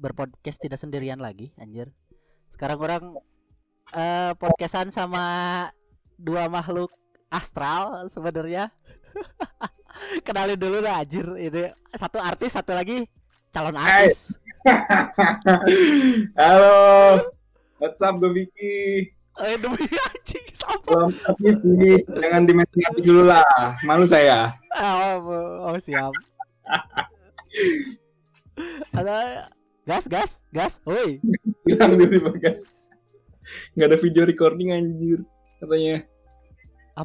berpodcast tidak sendirian lagi, anjir. Sekarang orang eh podcastan sama dua makhluk astral sebenarnya. Kenalin dulu lah anjir ini satu artis satu lagi calon artis. Halo, what's up gue Vicky? Eh demi anjing. Belum habis jangan dimention aku dulu lah, malu saya. Oh, oh siap. Ada gas gas gas, woi. Bilang dulu bagas. Nggak ada video recording anjir, katanya.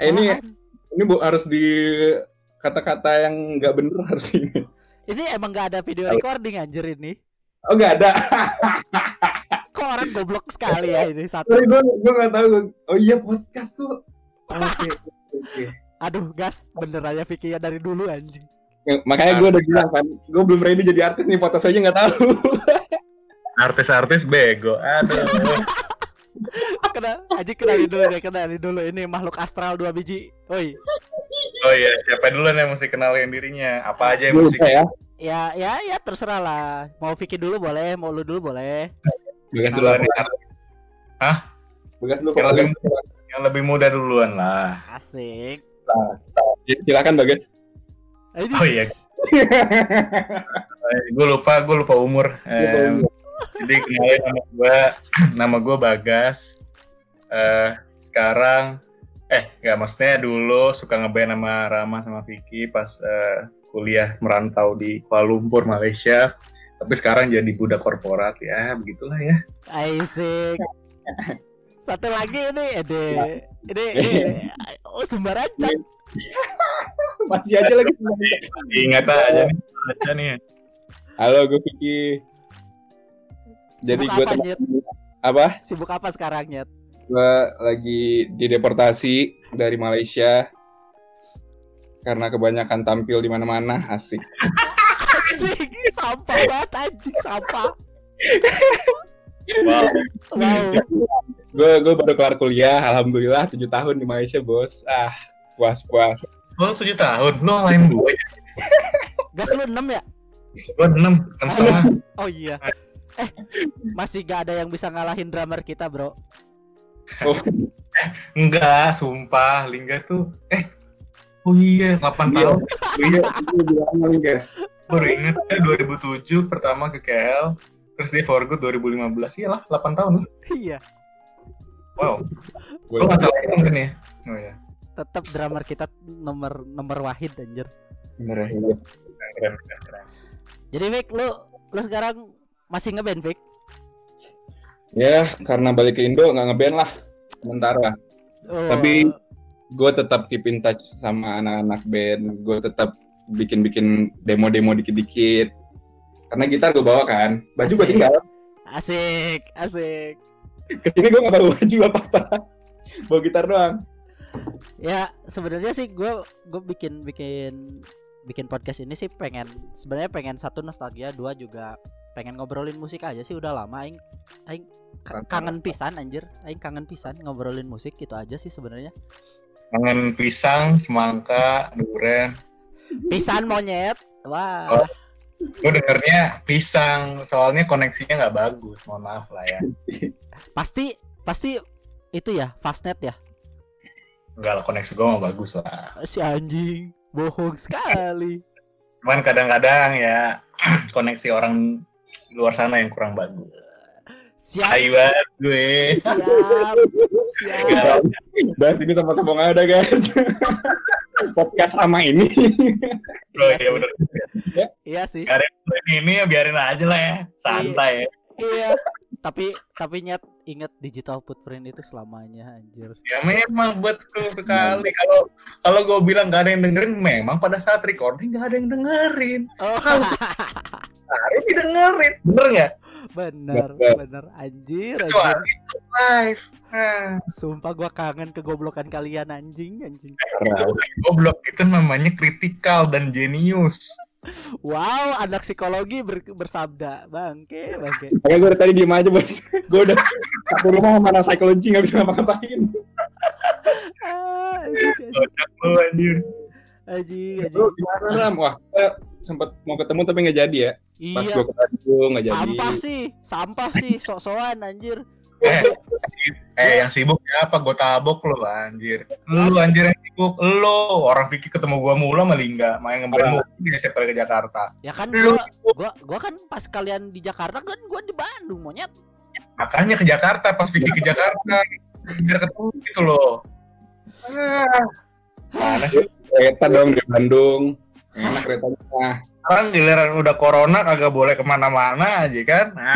Eh, ini-? Ini bu harus di kata-kata yang nggak bener harus ini. Ini emang gak ada video recording anjir ini. Oh nggak ada. Kok orang goblok sekali ya ini satu. Sorry gue gue nggak tahu. Oh iya podcast tuh. Oke. Oke. Aduh, gas bener aja Vicky ya dari dulu anjing. Ya, Makanya gue udah bilang kan, gue belum ready jadi artis nih, foto saja nggak tahu. artis-artis bego aduh Kena anjing kenalin dulu deh, kenalin dulu ini makhluk astral dua biji. Oi. oh iya siapa dulu yang mesti kenalin dirinya apa aja yang mesti ya. Ya ya ya terserah lah. Mau Vicky dulu boleh, mau lu dulu boleh. Bagas dulu. kenalin Hah? Bagas dulu. Yang lebih, yang lebih muda duluan lah Asik. Silakan Bagas. Oh, iya. gue lupa gue lupa umur Eh, jadi kenalin nama gue nama gue Bagas eh sekarang eh nggak maksudnya dulu suka ngeband sama Rama sama Vicky pas eh, kuliah merantau di Kuala Lumpur Malaysia tapi sekarang jadi budak korporat ya begitulah ya Asik. Satu lagi ini Ede. Ini ini oh sembaran cak. Masih aja lagi. ingat aja nih aja nih Halo, gue Vicky. Jadi Sibuk gue apa, teman apa? Sibuk apa sekarang, Nyet? Gue lagi dideportasi dari Malaysia karena kebanyakan tampil di mana-mana. Asik. Anjing, sampah banget anjing, sampah. wow Wow. Gue gue baru kelar kuliah, alhamdulillah 7 tahun di Malaysia, Bos. Ah, puas-puas. Lo tujuh tahun. Lo lain gue ya? Gas lu 6 ya? gue enam. Enam setengah. Oh iya. Eh, masih gak ada yang bisa ngalahin drummer kita, Bro. Oh, enggak sumpah. Lingga tuh eh. Oh iya 8 tahun. Iya, itu bilang paling kayak baru inget ya 2007 pertama ke KL terus dia for good 2015 iya lah 8 tahun. Lah Iya, wow. Gue nggak salah hitung kan ya? Oh iya tetap drummer kita nomor nomor wahid anjir. bener ya. iya. Jadi Vic, lu lu sekarang masih ngeband Vic? Ya, karena balik ke Indo nggak ngeband lah sementara. Oh. Tapi- Gue tetap keep in touch sama anak-anak band. Gue tetap bikin-bikin demo-demo dikit-dikit. Karena gitar gue bawa kan, baju gue tinggal. asik, asik. Ke sini gue nggak bawa baju apa-apa, bawa gitar doang. Ya, sebenarnya sih gue gue bikin bikin bikin podcast ini sih pengen sebenarnya pengen satu nostalgia, dua juga pengen ngobrolin musik aja sih udah lama aing aing ka- kangen pisan anjir, aing kangen pisan ngobrolin musik gitu aja sih sebenarnya. kangen pisang semangka durian Pisan monyet. Wah. Oh. gue dengernya pisang soalnya koneksinya nggak bagus mohon maaf lah ya Pasti pasti itu ya fastnet ya. Enggak lah koneksi gue mah bagus lah Si anjing bohong sekali. cuman kadang-kadang ya koneksi orang luar sana yang kurang bagus Siap, Hai banget gue siap, siap. Bahas ini sama-sama nggak ada guys. Podcast sama ini. oh iya bener Iya sih. Biarin ini ini ya biarin aja lah ya santai ya. Iya. tapi tapi nyet inget digital footprint itu selamanya anjir Ya memang betul sekali. Kalau kalau gue bilang gak ada yang dengerin, memang pada saat recording gak ada yang dengerin. oh Harus didengerin, bener nggak? bener Bener. bener anjir anjir Kecuali live. Nah, sumpah gua kangen kegoblokan kalian anjing anjing Parah. goblok itu namanya kritikal dan jenius. Wow anak psikologi ber- bersabda bangke bangke Makanya gue tadi diem aja bos. gue udah satu rumah sama anak psikologi nggak bisa ngapa-ngapain. ah, Kocak lu anjir. anjing, Lu anjing. gimana Ram? Wah, kita sempet mau ketemu tapi nggak jadi ya. Pas iya gue ke Bandung nggak jadi. sampah sih sampah sih sok-sokan anjir Eh, eh yang sibuk siapa? Gue tabok lu anjir. Lu anjir yang sibuk. Lu orang Vicky ketemu gua mulu sama Lingga, main ngeband mulu dia setiap kali ke Jakarta. ya kan Lu gua gua gua kan pas kalian di Jakarta kan gua di Bandung monyet makanya ke Jakarta pas Vicky ke Jakarta biar ketemu gitu loh. Ah, mana sih? Kereta dong dari Bandung. Enak keretanya. Sekarang giliran udah corona kagak boleh ke mana-mana aja kan. Nah.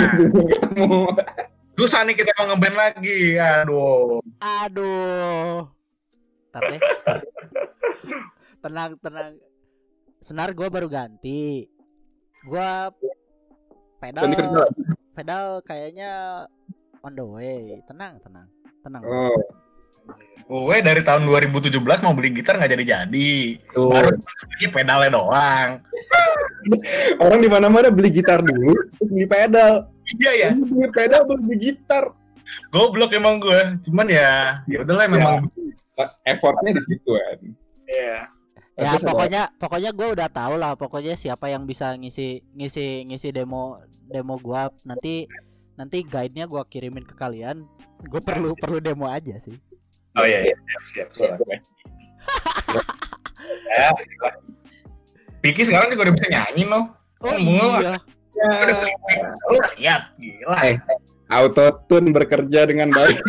Susah nih kita mau ngeband lagi. Aduh. aduh Ntar deh tenang tenang senar gua baru ganti gua pedal pedal kayaknya on the way tenang tenang tenang Oh, Gue dari tahun 2017 mau beli gitar nggak jadi-jadi. tuh. Baru beli pedalnya doang. Orang di mana-mana beli gitar dulu, terus beli pedal. Iya ya. Beli pedal baru beli gitar. Goblok emang gue. Cuman ya, ya udahlah memang. Effortnya di situ kan. Iya. ya pokoknya pokoknya gue udah tahu lah pokoknya siapa yang bisa ngisi ngisi ngisi demo demo gua nanti nanti guide-nya gua kirimin ke kalian gue perlu perlu demo aja sih Oh iya, iya. siap siap siap. ya. Piki sekarang juga udah bisa nyanyi loh. oh Bunga. iya Ya, Lihat, gila. Eh. autotune bekerja dengan baik.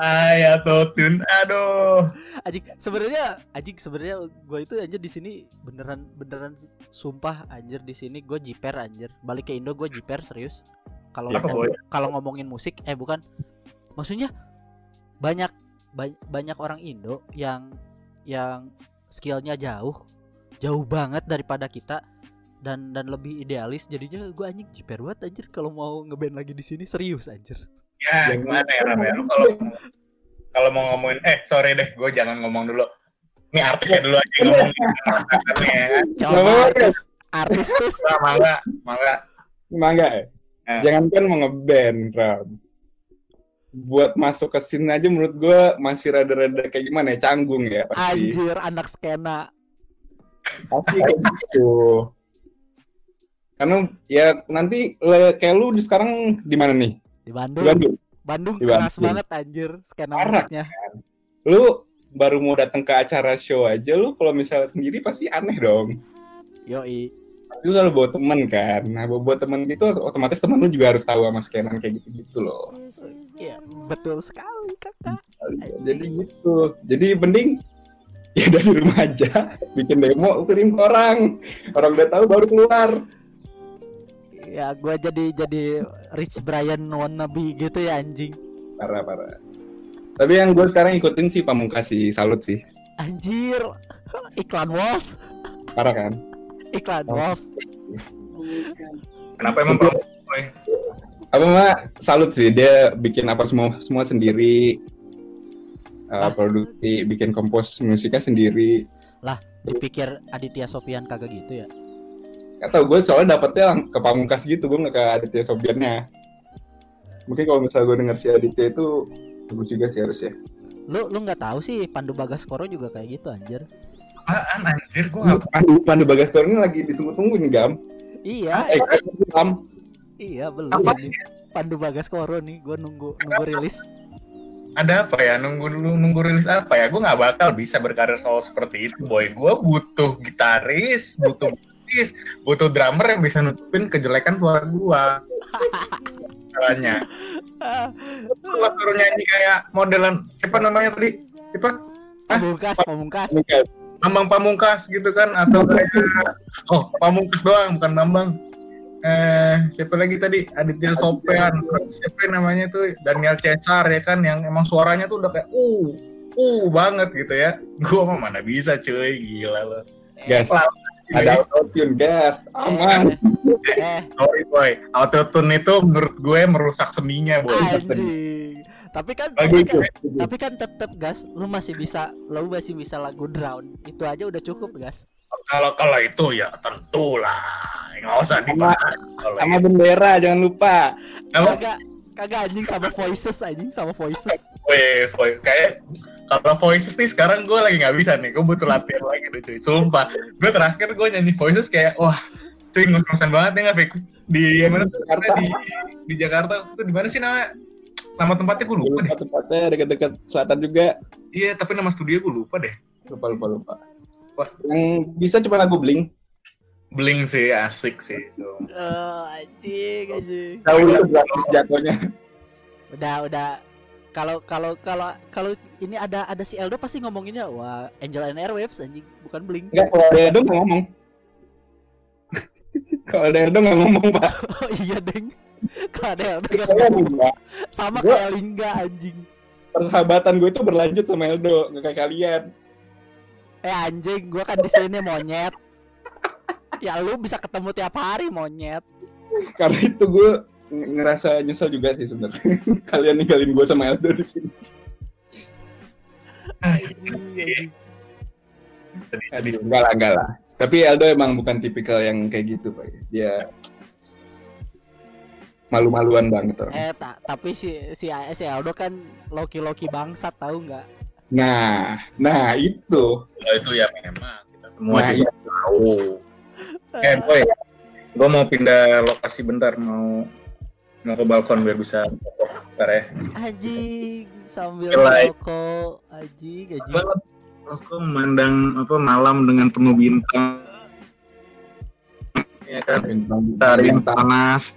Ay, autotune. Aduh. Anjing sebenarnya anjing sebenarnya gue itu anjir di sini beneran beneran sumpah anjir di sini gue jiper anjir balik ke Indo gue jiper serius kalau Boy? kalau ngomongin musik eh bukan maksudnya banyak ba- banyak orang Indo yang yang skillnya jauh jauh banget daripada kita dan dan lebih idealis jadinya gue anjing jiper banget anjir kalau mau ngeband lagi di sini serius anjir Ya, gimana ya, Ram ya? Lu kalau kalau mau ngomongin eh sorry deh, gue jangan ngomong dulu. Ini artisnya dulu aja ngomong. ya. coba artis artis tis Nah, mangga, mangga. Mangga ya? Eh. Jangan kan mau ngeband, Ram. Buat masuk ke scene aja menurut gue masih rada-rada kayak gimana ya, canggung ya pasti. anjir anak skena Pasti kayak gitu. Karena ya nanti kayak lu di sekarang di mana nih? di Di Bandung Bandung. Bandung Di keras Bandung. banget anjir skena Parah. musiknya. Lu baru mau datang ke acara show aja lu kalau misalnya sendiri pasti aneh dong. Yoi. Lu selalu bawa temen kan. Nah, bawa, bawa temen gitu otomatis temen lu juga harus tahu sama skenan kayak gitu-gitu loh. Iya, betul sekali kakak. Jadi gitu. Jadi mending ya dari rumah aja bikin demo kirim ke orang. Orang udah tahu baru keluar. Ya gua jadi jadi Rich Brian wannabe gitu ya anjing. Parah parah. Tapi yang gue sekarang ikutin sih Pamungkas sih, salut sih. Anjir. Iklan Wolf, Parah kan? iklan Oh. Wolf. Kenapa emang? Boy? Apa mak salut sih dia bikin apa semua semua sendiri. Uh, Ah. produksi, bikin kompos musiknya sendiri. Dipikir Aditya Sofian kagak gitu ya. Gak tau gue soalnya dapetnya lang- ke Pamungkas gitu, gue gak ke Aditya Sobiannya. Mungkin kalau misalnya gue denger si Aditya itu bagus juga sih harusnya. Lu lu nggak tahu sih Pandu Bagaskoro juga kayak gitu anjir. Apaan anjir? Gue nggak Pandu, Pandu Bagaskoro ini lagi ditunggu-tunggu nih Gam. Iya, Eh, Gam. iya belum Apa? ini. Pandu Bagaskoro nih gua nunggu nunggu rilis. ada apa ya nunggu dulu nunggu rilis apa ya gue nggak bakal bisa berkarir solo seperti itu boy gue butuh gitaris butuh bassist butuh drummer yang bisa nutupin kejelekan suara gue caranya. Gue suruh nyanyi kayak modelan siapa namanya tadi? Siapa? Pamungkas, Pamungkas. Pamungkas. Bambang Pamungkas gitu kan atau kayak oh Pamungkas doang bukan Bambang. Eh siapa lagi tadi? Aditya Sopean siapa namanya tuh? Daniel Cesar ya kan yang emang suaranya tuh udah kayak uh uh banget gitu ya. Gua mah mana bisa cuy gila lo Gas. Lah, Ada autotune, gas. Aman. eh. Sorry boy. Autotune itu menurut gue merusak seninya boy. Anjing. Tapi kan tapi kan, tapi kan tetep gas lu masih bisa lu masih bisa lagu drown. Itu aja udah cukup gas kalau kalau itu ya tentulah. Nggak usah dibahas. Kalau Sama bendera, jangan lupa. Kagak kagak anjing sama voices anjing sama voices. Weh, voice kayak kalau voices nih sekarang gue lagi nggak bisa nih, gue butuh latihan lagi tuh cuy. Sumpah, gue terakhir gue nyanyi voices kayak wah, cuy ngos-ngosan banget ya nggak Fik? Di mana tuh? Jakarta. Di, di Jakarta tuh di mana sih nama nama tempatnya gue lupa deh. Tempatnya dekat-dekat selatan juga. Iya, tapi nama studio gue lupa deh. Lupa, lupa, lupa. Wah. Yang bisa cuma lagu Blink. Bling sih, asik sih. So. Eh, anjing anjing Tahu itu gratis jatuhnya. udah udah kalau kalau kalau kalau ini ada ada si Eldo pasti ngomonginnya wah Angel and Airwaves anjing bukan Blink Enggak, kalau ada Edo nggak ngomong. kalau ada Edo nggak ngomong, Pak. oh iya deng kalau ada Eldo nggak ngomong. sama Gua- kayak Lingga anjing Persahabatan gue itu berlanjut sama Eldo, nggak kayak kalian. eh anjing gua kan di sini monyet ya lu bisa ketemu tiap hari monyet Karena itu gue ngerasa nyesel juga sih sebenarnya. kalian ninggalin gue sama Eldo di sini. Tadi, tadi Aduh, enggak lah, enggak lah. Tapi Eldo emang bukan tipikal yang kayak gitu, Pak. Dia malu-maluan banget orang. eh tak tapi si si si Eldo kan Loki Loki bangsat tahu nggak Nah, nah itu. Oh, itu ya memang kita semua Nah, juga tahu. Eh boy, gue mau pindah lokasi bentar mau mau ke balkon biar bisa foto bentar ya. anjing sambil rokok anjing anjing. Banget aku memandang apa malam dengan penuh bintang. Ya kan? Hari yang panas.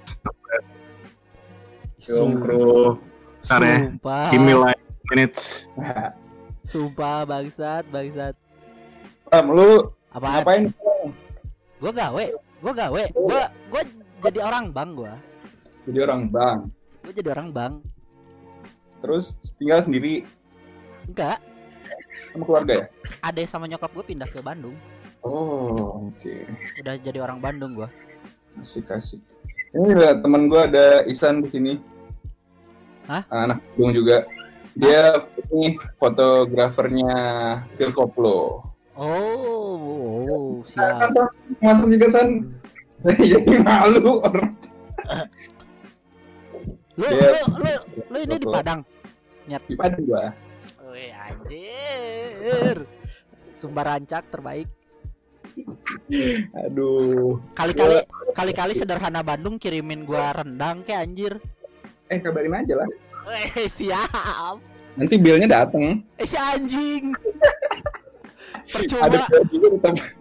Sum- Yongkro Ntar ya. sumpah. Give me like minutes. Sumpah bangsat bangsat. Ram, lu apaan? ngapain? gua gawe gua gawe. Gua gua jadi orang bang gua Jadi orang bang. gua jadi orang bang Terus tinggal sendiri enggak sama keluarga ya? ade sama nyokap gua pindah ke Bandung Oh, oke. udah jadi orang Bandung gua Asik asik. Ini ada teman gue ada Isan di sini. Hah? Anak Bandung juga. Dia ini fotografernya Phil Koplo. oh, oh Kan siap San, masuk juga San. Jadi malu orang. lu Dia- lu lu lu ini di Padang? Di Padang gua. Wih anjir. Sumber rancak terbaik. Aduh. Kali-kali kali-kali sederhana Bandung kirimin gua rendang kayak anjir. Eh kabarin aja lah. Weh siap. Nanti bilnya dateng. Eh si anjing. Percuma. Ada juga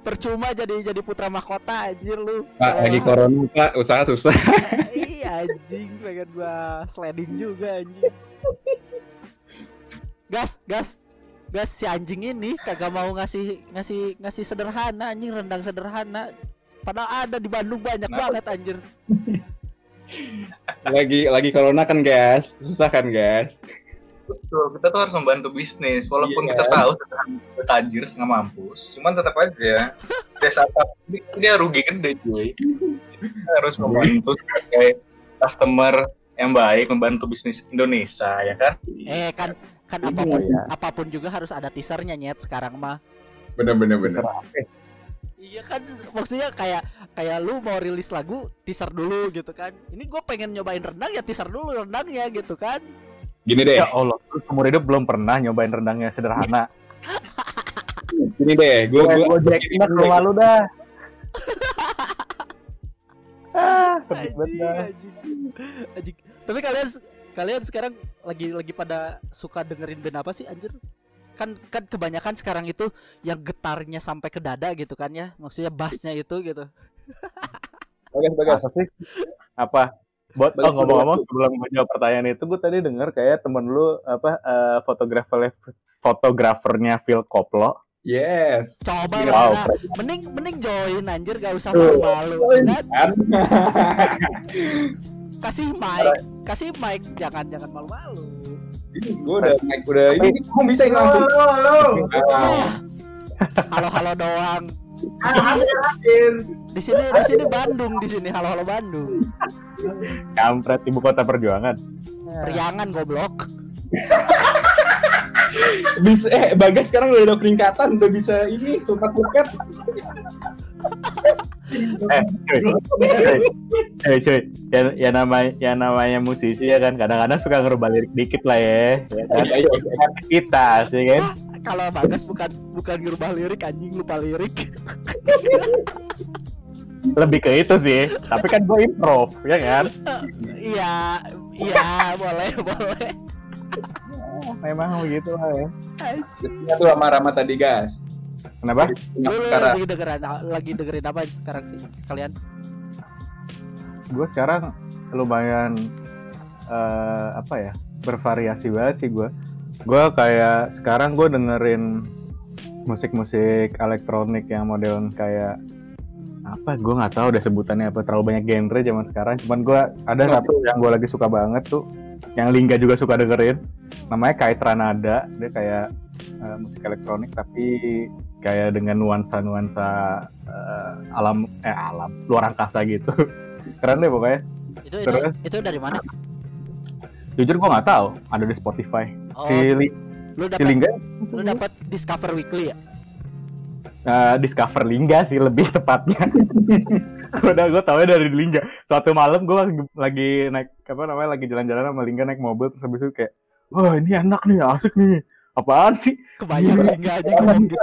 percuma jadi jadi putra mahkota anjir lu. Pak lagi corona pak, usaha susah. Iya anjing pengen gua sliding juga anjing. Gas gas. Gas si anjing ini kagak mau ngasih ngasih ngasih sederhana anjing rendang sederhana. Padahal ada di Bandung banyak Kenapa? banget anjir. Lagi lagi corona kan guys, susah kan guys. Betul, kita tuh harus membantu bisnis. Walaupun Iya. kita tahu kita tajir setengah mampus. Cuman tetap aja desa ini dia rugi gede cuy. Harus membantu sebagai customer yang baik membantu bisnis Indonesia ya kan Eh kan kan Iya, apa pun ya. apa pun juga harus ada teasernya nyet sekarang mah. Bener bener bener. Iya kan maksudnya kayak kayak lu mau rilis lagu teaser dulu gitu kan. Ini gue pengen nyobain rendang ya teaser dulu rendangnya gitu kan. Gini deh, ya Allah seumur hidup belum pernah nyobain rendangnya sederhana gini deh, gue gue Gojeknya ke rumah lu dah ah dah. anjing. Anjing. Tapi kalian kalian sekarang lagi lagi pada suka dengerin band apa sih anjir? Kan kan kebanyakan sekarang itu yang getarnya sampai ke dada gitu kan ya. Maksudnya bassnya itu gitu. bagas bagas. apa sih apa buat oh, ngomong-ngomong sebelum gue jawab pertanyaan itu gue tadi denger kayak temen lu apa eh, fotografer fotografernya Phil Koplo Yes. Coba Iya. Wow. Mending mending join anjir gak usah malu-malu. Kasih mic, kasih mic jangan jangan malu-malu. Ini gue udah naik udah ini kamu bisa ini langsung. Ah, Halo halo doang. Ah. Di sini di sini Bandung di sini halo halo Bandung. Kampret ibu kota perjuangan. Priangan goblok. Bisa eh Bagas sekarang udah ada peningkatan udah bisa ini sumpah buket. Eh, cuy. Eh, cuy. Ya, ya namanya ya namanya musisi ya kan kadang-kadang suka ngerubah lirik dikit lah ya. ya kan? Iya, iya. Kita sih kan. Kalau Bagas bukan bukan ngerubah lirik anjing lupa lirik. Lebih ke itu sih. Tapi kan gue improv, ya kan? Iya, iya boleh boleh. Memang begitu lah ya. Ya tuh sama Rama tadi gas. Kenapa? Lu, lagi dengerin lagi dengerin apa sekarang sih kalian? Gue sekarang lumayan eh, apa ya? Bervariasi banget sih gue. Gue kayak sekarang gue dengerin musik-musik elektronik yang modern kayak apa gue nggak tahu udah sebutannya apa terlalu banyak genre zaman sekarang cuman gue ada satu yang gue lagi suka banget tuh yang Lingga juga suka dengerin. Namanya Kait Ranada. Dia kayak eh, musik elektronik tapi kayak dengan nuansa-nuansa eh, alam eh alam luar angkasa gitu. Keren deh pokoknya. Itu itu, Terus? itu dari mana? jujur gue nggak tahu. Ada di Spotify. Oh, si, Li- lu si dapat Lingga? lu dapat Discover Weekly ya? eh, Discover Lingga sih lebih tepatnya. Udah gue tau dari Lingga. Suatu malam gue lagi, lagi naik apa namanya lagi jalan-jalan sama Lingga naik mobil terus habis itu kayak wah ini enak nih asik nih. Apaan sih? Kebayang Lingga aja ngomong gitu.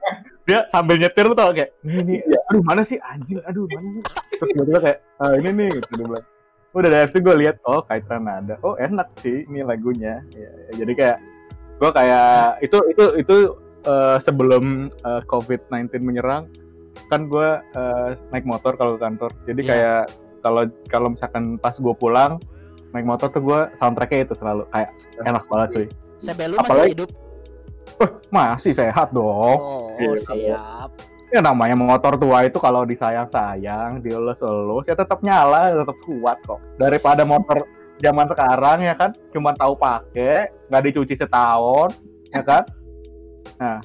dia sambil nyetir tuh tau kayak ini nih aduh mana sih? Anjing aduh mana nih terus tiba-tiba kayak ah, ini nih gitu dia bilang. Udah dari situ gue lihat oh kaitan ada. Oh enak sih ini lagunya. Ya, ya, jadi kayak gue kayak itu itu itu eh, sebelum eh, COVID-19 menyerang kan gue eh, naik motor kalau ke kantor. Jadi Iya. kayak kalau kalau misalkan pas gue pulang naik motor tuh gue soundtracknya itu selalu kayak enak banget cuy. Sebelu masih Apalagi- hidup. Wah, masih sehat dong. Oh, Iya, siap. ya namanya motor tua itu kalau disayang-sayang dielus-elus ya tetap nyala tetap kuat kok. Daripada motor zaman sekarang ya kan cuma tahu pakai nggak dicuci setahun ya kan? Nah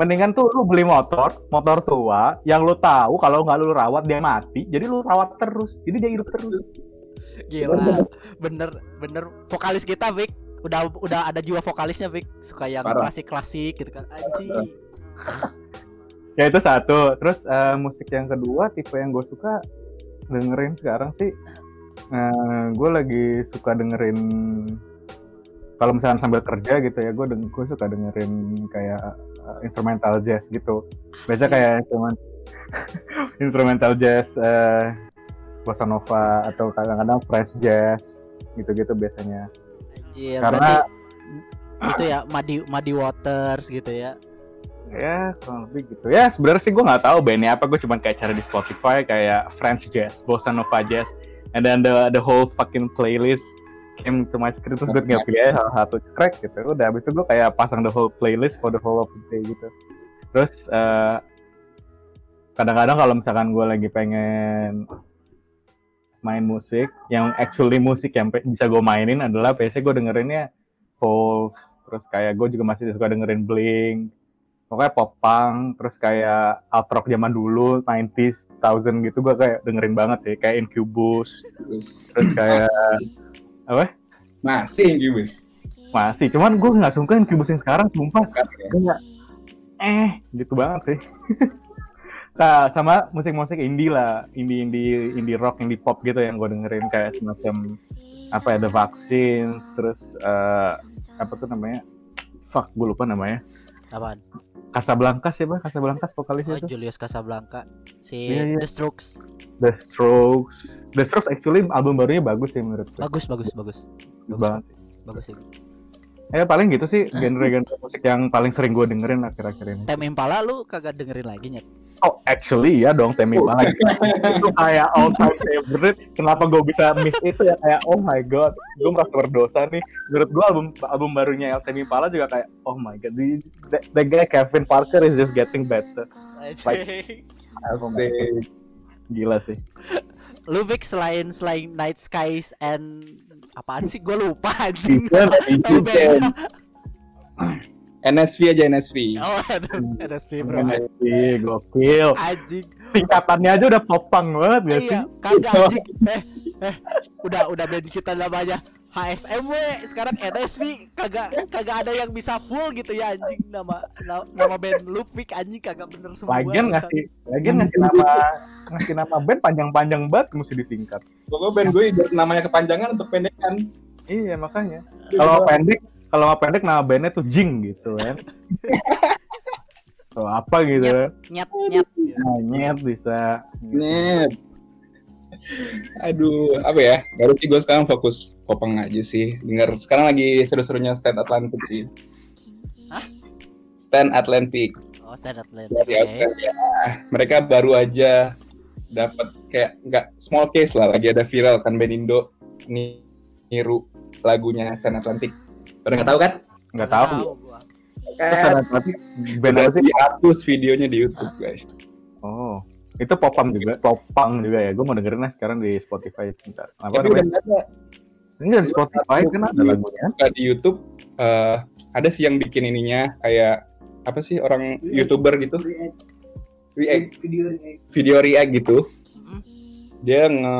mendingan tuh lu beli motor motor tua yang lu tahu kalau nggak lu rawat dia mati jadi lu rawat terus jadi dia hidup terus Gila. Bener bener vokalis kita Vic udah udah ada jiwa vokalisnya Vic suka yang Parah. klasik-klasik gitu kan. Anjing. ya itu satu terus eh, musik yang kedua tipe yang gue suka dengerin sekarang sih gue lagi suka dengerin kalau misalnya sambil kerja gitu ya gue gue suka dengerin kayak eh, instrumental jazz gitu biasa Asik. kayak cuman instrumental jazz eh, bossa nova atau kadang-kadang fresh jazz gitu-gitu biasanya Anjir, karena- berarti itu ya Muddy Muddy Waters gitu ya. ya kurang lebih gitu ya sebenarnya sih gue nggak tahu bandnya apa gue cuma kayak cari di Spotify kayak French Jazz, Bossa Nova Jazz, and then the the whole fucking playlist came to my screen terus gue tinggal pilih aja salah satu crack gitu. Udah habis itu gue kayak pasang the whole playlist for the whole of the day gitu. Terus eh, kadang-kadang kalau misalkan gue lagi pengen main musik yang actually musik yang bisa gue mainin adalah biasanya gue dengerinnya Pulse terus kayak gue juga masih suka dengerin Blink pokoknya pop punk terus kayak alt rock zaman dulu 90s 1000 gitu gue kayak dengerin banget sih kayak Incubus Terus. terus kayak masih Incubus. masih cuman gue nggak suka Incubus yang sekarang sumpah Kan, ya. kayak eh gitu banget sih nah sama musik-musik indie lah indie indie indie rock indie pop gitu yang gue dengerin kayak semacam apa ya The Vaccines terus eh, apa tuh namanya fuck gue lupa namanya Apaan? Casablanca siapa Casablanca vokalis Oh, itu Julius Casablanca. Si Iya, iya. The Strokes. The Strokes. The Strokes actually album barunya bagus sih menurut gue. Bagus bagus bagus. Bagus banget. Bagus sih. Ya paling gitu sih genre-genre musik yang paling sering gue dengerin akhir-akhir ini. Tem Impala lu kagak dengerin lagi nyet. Oh actually ya dong Temi Oh. Impala itu kayak all time favorite. Kenapa gue bisa miss itu ya? Kayak oh my god gue merasa berdosa nih. Menurut gue album album barunya El Temi Impala juga kayak oh my god the, the, the guy Kevin Parker is just getting better. Anjing. album Asik. gila sih. Lu Vic selain selain Night Skies and apaan sih? Gue lupa anjing. NSV aja NSV. Oh, aduh, NSP bro. NXT gokil Anjing. tingkatannya aja udah popang banget gak sih Iya, kagak anjing. Eh, eh, udah udah band kita namanya HSMW, sekarang NSV kagak kagak ada yang bisa full gitu ya anjing nama nama, band lu Vic anjing kagak bener semua. lagian ngasih lagian ngasih nama ngasih nama band panjang-panjang banget mesti disingkat Pokoknya band gue namanya kepanjangan atau pendekan. iya makanya kalau pendek kalau nggak pendek nama bandnya tuh Jing gitu kan atau apa gitu nyet nyet. nah, nyet bisa Net. Aduh, apa ya? Baru sih gue sekarang fokus popang aja sih. Dengar sekarang lagi seru-serunya Stand Atlantic sih. Hah? Stand Atlantic Oh, stand dari Oke. Australia. Mereka baru aja dapat kayak nggak small case lah. Lagi ada viral kan band Indo ni- niru lagunya Stand Atlantic. Udah nggak tahu kan? nggak tahu. Kan tapi apa sih? Dihapus videonya di YouTube guys. oh. Itu popang juga? Popang juga ya. Gue mau dengerin lah sekarang di Spotify bentar apa Tapi udah ada. ini dari Spotify kan ada lagunya? Di YouTube eh, ada sih yang bikin ininya kayak apa sih orang youtuber gitu? React. Video react. Gitu. Mm. dia nge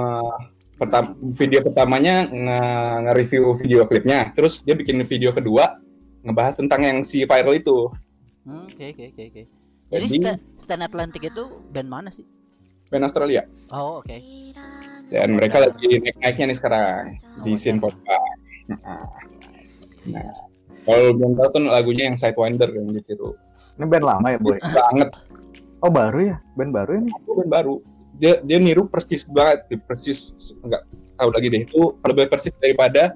pertam- video pertamanya nge, nge-review video klipnya terus dia bikin video kedua ngebahas tentang yang si viral itu Hmm, Oke oke oke oke. Jadi Jadi- Sta- Stand Atlantic itu band mana sih? band Australia Oh oke. dan mereka lagi naik-naiknya nih sekarang di Oh, scene oke. pop. Nah, Nah. kalau belum tahu tuh lagunya yang Sidewinder yang ditiru ini band lama ya boy banget oh baru ya band baru ini band baru dia dia niru persis banget persis nggak tahu lagi deh itu lebih persis daripada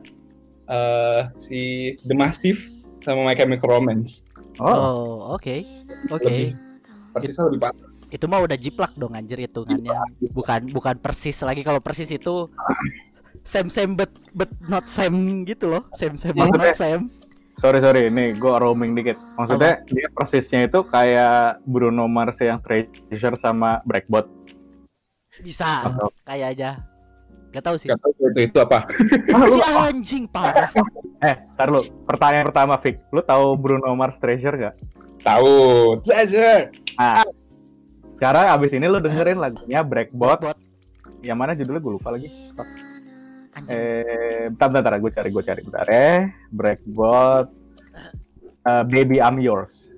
eh, si The Mastiff sama My Chemical Romance oh Oh oke oke. Lebih. persisnya lebih parah Itu mah udah jiplak dong anjir hitungannya. Bukan bukan persis lagi kalau persis itu same same but but not same gitu loh. Same same but not same. sorry sorry ini gue roaming dikit maksudnya dia persisnya itu kayak Bruno Mars yang Treasure sama Breakbot Bisa. Atau- kayak aja. Gak tahu sih. nggak tahu itu itu apa. Lu- Si anjing parah. eh tar lu. Pertanyaan pertama Vic lu tahu Bruno Mars Treasure gak? tahu. Treasure. Ah. Sekarang abis ini lu dengerin lagunya Breakbot. Bot yang mana judulnya? Gue lupa lagi. Anjing. eh bentar bentar. Gue cari gue cari. Bentar ya Breakbot. Eh, Baby I'm Yours.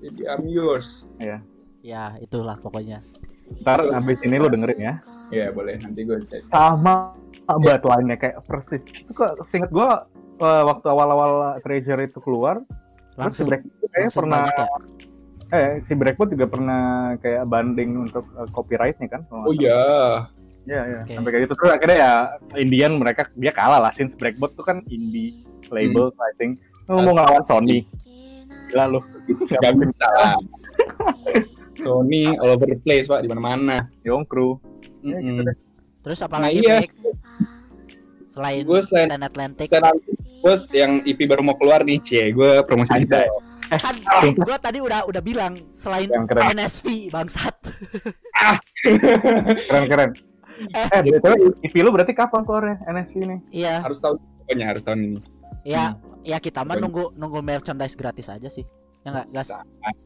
Baby I'm yours. Ya itulah pokoknya. Ntar abis ini lu dengerin ya ya boleh nanti gue cek sama banget lainnya kayak persis itu kok seinget gue eh, waktu awal-awal Treasure itu keluar si Langsung Breakbot kayaknya langsung pernah banyak ya. eh si Breakbot juga pernah kayak banding untuk eh, copyrightnya kan oh iya Iya, iya. Sampai kayak gitu terus akhirnya ya Indian mereka dia kalah lah since Breakbot tuh kan indie label I think. Lu mau ngelawan Sony. Gila lu. nggak bisa lah Sony all over the place pak di mana-mana Young Crew. Ya, Mm-mm. gitu deh. Terus Nah, apalagi iya. Vic? Selain Gue selain Stand Atlantic Stand Atlantic, gue yang EP baru mau keluar nih cie gue promosi kita kan gua tadi udah udah bilang selain Yang keren. NSV bangsat. Keren keren. Eh, BTW IP lu berarti kapan keluarnya NSV ini? Iya, harus tahu pokoknya harus tahun ini ya ya kita mah nunggu nunggu merchandise gratis aja sih. Ya enggak, gas.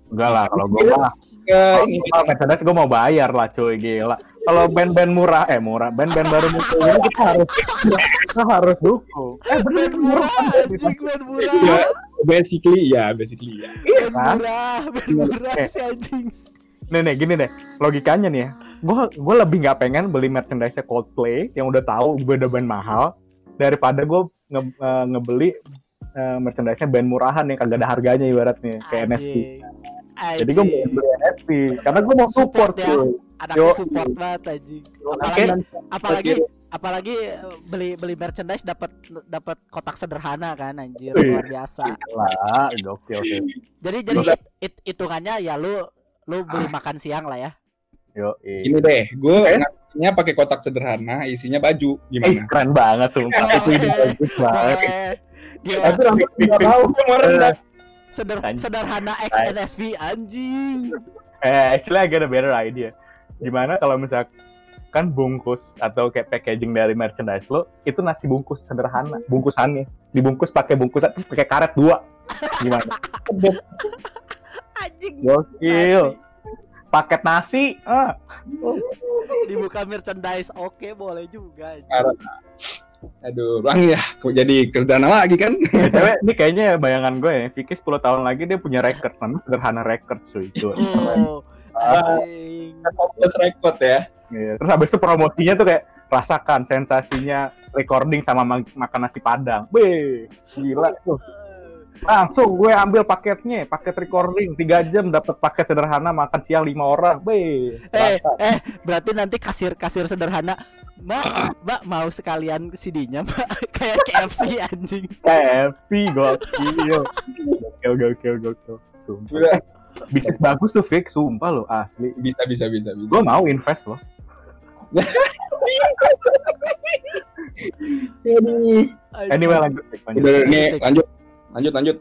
Enggak lah kalau gua mah. Ke Kalau ini gua Mercedes gua mau bayar lah cuy gila. Kalau band-band murah eh murah, band-band baru muncul ini kita harus kita harus dukung. Eh bener Band murah, anjing band ya murah. basically ya basically ya Iya Band kan? murah, band murah Eh. si anjing. nih nih gini deh logikanya nih ya gue gue lebih nggak pengen beli merchandise Coldplay yang udah tahu gue udah band mahal daripada gue nge, eh, ngebeli eh, merchandise band murahan yang kagak ada harganya ibaratnya kayak NFT jadi gue mau beli NFT karena gue mau support, Support ya. tuh Anaknya Yo. support banget anjing. Oke. Apalagi apalagi apalagi eh, beli beli merchandise dapat dapat kotak sederhana kan anjir luar biasa. lah gokil sih Jadi jadi Gila. hit- hit- hitungannya ya lu lu beli makan siang lah ya. Yo, Ini deh, gue ngasihnya pakai kotak sederhana, isinya baju. Eh, Gimana? keren banget sumpah. Itu ide bagus banget. Eh, Gila. Tapi rambut nggak tahu kemarin dah. Seder- Anjing. sederhana XNSV anjing. Eh, actually I got a better idea. Gimana kalau misalkan bungkus atau kayak packaging dari merchandise lo itu nasi bungkus sederhana, bungkusannya dibungkus pakai bungkusan terus pakai karet dua. Gimana? Anjing. Gokil. Paket nasi. Ah. Dibuka merchandise. Oke, boleh juga. anjing. Aduh, bang ya, kok jadi kesederhana lagi kan? BTW, ini kayaknya bayangan gue ya. Vicky 10 tahun lagi dia punya record namanya sederhana record cuy. Itu. Oh. Fokus record ya. Iya. Terus habis itu promosinya tuh kayak rasakan sensasinya recording sama ma- makan nasi padang. Weh, gila tuh. Langsung gue ambil paketnya, paket recording 3 jam dapat paket sederhana makan siang lima orang. Weh. Eh, eh, berarti nanti kasir kasir sederhana. Mbak, Mbak mau sekalian CD-nya, Mbak. Kayak KFC anjing. Happy gokil. Gokil gokil gokil. Sumpah. Bisnis bagus tuh Fix, sumpah lo asli. Bisa, bisa, bisa, bisa. Gue mau invest loh. Anyway lanjut. Lanjut. Nih, lanjut, lanjut, lanjut.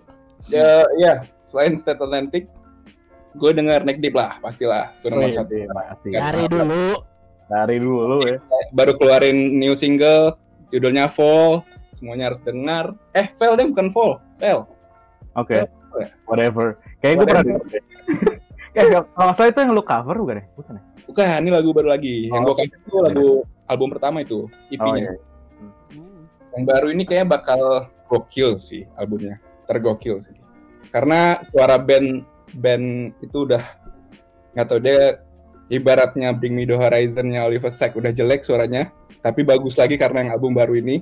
Ya, ya, selain State Atlantic, gue dengar Neck Deep lah, pastilah. Itu nomor satu. Dari dulu. Dari dulu ya. Baru keluarin new single, judulnya Fall. Semuanya harus dengar. Eh, Fall deh, bukan Fall. Fall. Oke. Apa ya? Whatever. Kayaknya gue pernah. Eh, kalau salah itu yang lu cover bukan ya? Bukan ya? Bukan, ini lagu baru lagi. Yang Oh. gue kasih itu lagu album pertama itu, Oh EP-nya. iya. Hmm. Yang baru ini kayaknya bakal gokil sih albumnya. Tergokil sih. Karena suara band band itu udah nggak tahu dia ibaratnya Bring Me The Horizon-nya Oliver Sacks udah jelek suaranya, tapi bagus lagi karena yang album baru ini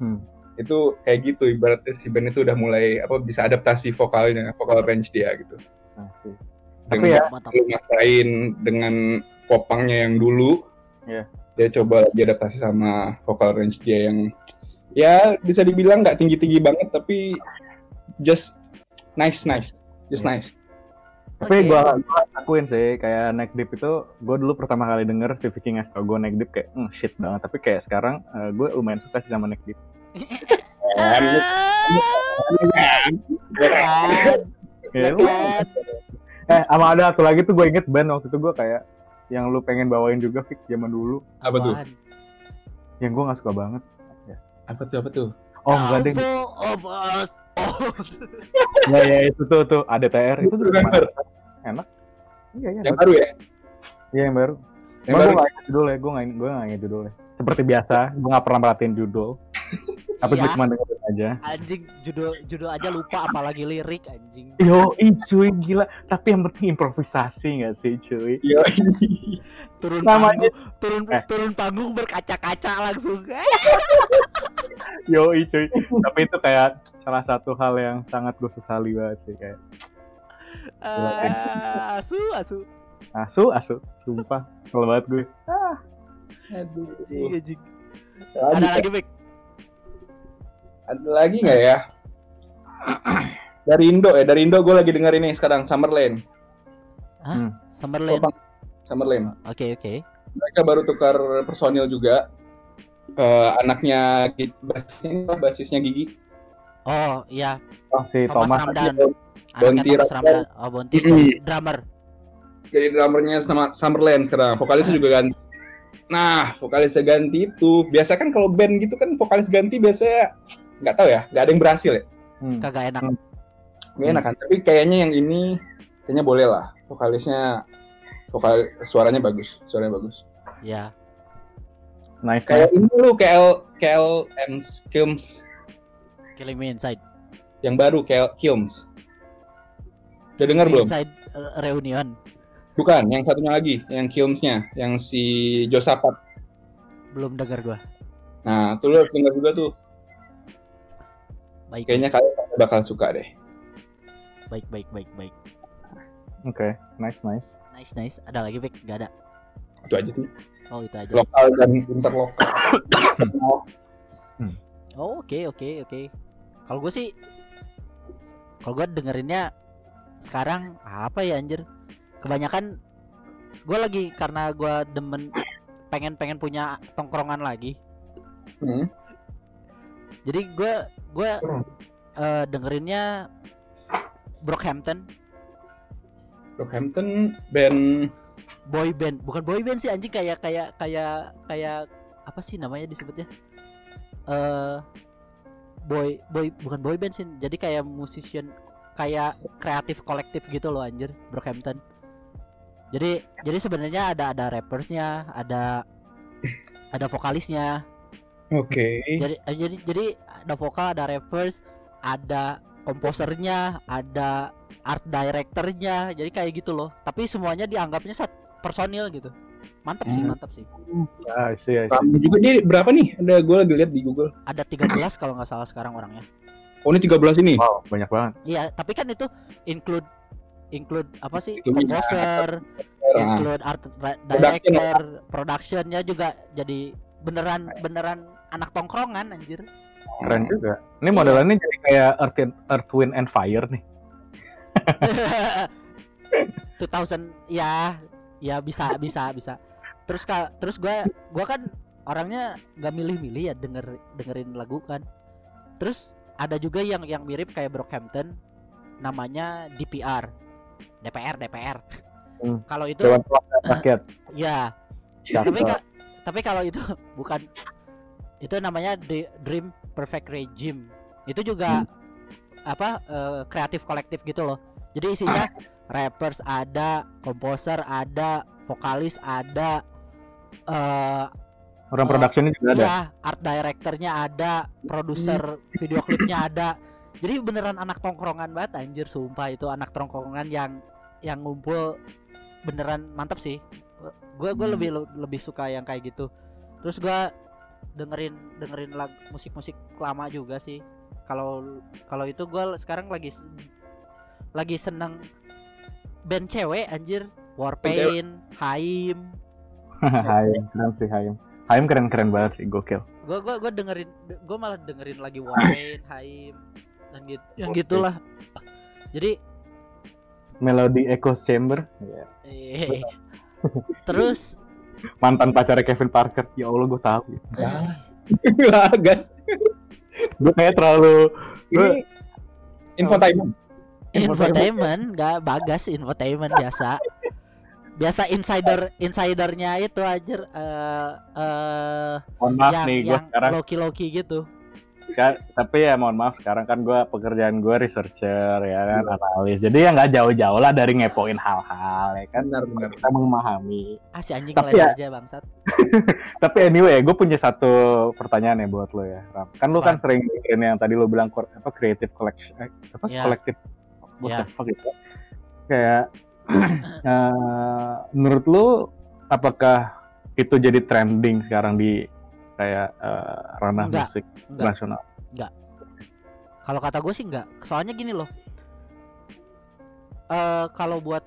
Hmm. itu kayak gitu ibaratnya si band itu udah mulai apa bisa adaptasi vokalnya, vokal range dia gitu. Asik. Tapi Dengan ya, maksain dengan popangnya yang dulu. Iya. Dia coba lagi adaptasi sama vokal range dia yang ya bisa dibilang nggak tinggi-tinggi banget tapi just nice nice. Just Iya. nice. Tapi gua gua akuin sih kayak Neck Deep itu gue dulu pertama kali denger si Vicky ngasih tau gue Neck Deep kayak hmm, shit banget tapi kayak sekarang gue lumayan suka sih sama Neck Deep. Ya, lumayan. eh sama ada satu lagi tuh gue inget band waktu itu gue kayak yang lu pengen bawain juga Vick zaman dulu Apa tuh? Yang gue gak suka banget. Apa tuh? Apa tuh? Oh enggak deh. Full of us. Oh. Ya ya itu tuh tuh ADTR itu tuh. Enak. Iya iya. Yang baru ya? Iya yang baru. Yang Gue baru. gak inget judulnya, gue gak, gue gak inget judulnya. Seperti biasa, gue gak pernah merhatiin judul. Tapi gue Iya. cuma dengerin aja. Anjing judul judul aja lupa apalagi lirik anjing. Yo, cuy, gila. Tapi yang penting improvisasi gak sih cuy? Iya. Turun Namanya- panggung, turun Eh. turun panggung berkaca-kaca langsung. Yo, cuy. Tapi itu kayak salah satu hal yang sangat gue sesali banget sih. Kayak Ah, asu asu. asu, asu. Sumpah, kalau banget gue. Aduh. Anjing, anjing. Ada, Ada lagi Bek? ada lagi nggak ya? Dari Indo ya, dari Indo gue lagi denger ini sekarang Summerland. Summerland. Popang. Summerland. Oke oke. mereka baru tukar personil juga Eh, anaknya basisnya basisnya Gigi Oh iya, Oh, si Thomas Thomas. Ramdan. Bonti Thomas Ramdan. Oh Bonti Mm-mm. drummer. jadi drummernya sama Summerland sekarang vokalisnya juga ganti nah vokalisnya ganti itu biasa kan kalau band gitu kan vokalis ganti biasanya nggak tahu ya nggak ada yang berhasil ya Hmm. Kagak enak. nggak enak kan tapi kayaknya yang ini kayaknya boleh lah vokalisnya vokal suaranya bagus suaranya bagus Ya. Nice, kayak nice. ini lu KL KL and Kilms Killing Me Inside. yang baru KL Kilms udah dengar belum Inside uh, reunion. Bukan, yang satunya lagi, yang Kilmsnya, yang si Josapat. Belum dengar gua. Nah, tuh lu harus denger juga tuh. Baik. Kayaknya kalian bakal suka deh. baik baik baik baik. Oke, nice, nice. Nice nice. Ada lagi Bek? Gak ada. Itu aja sih. Oh itu aja. Lokal dan interlokal. Oh oke oke oke. Kalau gue sih, kalau gue dengerinnya sekarang apa ya anjir? kebanyakan gue lagi karena gue demen pengen pengen punya tongkrongan lagi Hmm. jadi gue gue Hmm. eh, dengerinnya Brockhampton Brockhampton band boy band bukan boy band sih anjing kayak kayak kayak kayak apa sih namanya disebutnya eh boy boy bukan boy band sih. Jadi kayak musician kayak kreatif kolektif gitu loh anjir Brockhampton. Jadi jadi sebenarnya ada ada rappersnya ada ada vokalisnya. Oke. jadi eh, jadi jadi ada vokal ada rappers ada komposernya ada art directornya jadi kayak gitu loh. Tapi semuanya dianggapnya sat personil gitu mantap sih Hmm. mantap sih Ah, see. Rame juga dia berapa nih? Ada gue lagi lihat di Google. ada 13 kalau nggak salah sekarang orangnya Oh ini 13 ini. Wow, banyak banget. iya tapi kan itu include include apa sih Include komposer Nah, include art ra- Production director productionnya juga jadi beneran beneran anak tongkrongan anjir Keren juga. Ini modelannya jadi kayak Earth, Earth Wind and Fire nih. 2000 ya ya bisa bisa bisa. Terus ka, terus gua gua kan orangnya nggak milih-milih ya denger dengerin lagu kan. Terus ada juga yang yang mirip kayak Brockhampton namanya DPR DPR DPR Hmm. kalau itu Dewan Perwakilan Rakyat. ya. Tapi ka- tapi kalau itu bukan. Itu namanya The Dream Perfect Regime. Itu juga apa eh, kreatif kolektif gitu loh. Jadi isinya rappers ada komposer ada vokalis ada eh Orang Oh, productionnya juga ada. ya art directornya ada produser video klipnya ada. Jadi beneran anak tongkrongan banget anjir sumpah. Itu anak tongkrongan yang yang ngumpul beneran mantap sih. Gue gue Hmm. lebih lebih suka yang kayak gitu. Terus gua dengerin dengerin lag musik musik lama juga sih. Kalau kalau itu gua sekarang lagi lagi seneng band cewek anjir Warpaint, Haim, Haim, keren sih Haim. Haim keren-keren banget sih, gokil. gue gua gua dengerin gue malah dengerin lagi Warpaint, Haim dan gitu yang Oke. gitulah jadi Melody Echo Chamber. Iya. eh, terus Mantan pacarnya Kevin Parker. Ya Allah, gue tahu. Lah, gas. Gue kayak terlalu Ini infotainment. Infotainment nggak bagas infotainment biasa. Biasa insider insidernya itu aja eh eh mohon maaf yang nih, gue yang sekarang loki loki gitu. Ka- tapi ya mohon maaf sekarang kan gue pekerjaan gue researcher ya kan analis. Jadi ya nggak jauh-jauh lah dari ngepoin hal-hal ya kan? Benar, benar. kita memahami. Ah si anjing Tapi ya- aja bangsat. Tapi anyway gue punya satu pertanyaan ya buat lo ya Ram. kan lo kan sering dengerin yang tadi lo bilang apa creative collection eh, apa Ya. collective what Ya. the fuck itu? Kayak eh, menurut lo apakah itu jadi trending sekarang di kayak eh, ranah Enggak, musik enggak. nasional? Kalau kata gue sih enggak. Soalnya gini loh. Eh kalau buat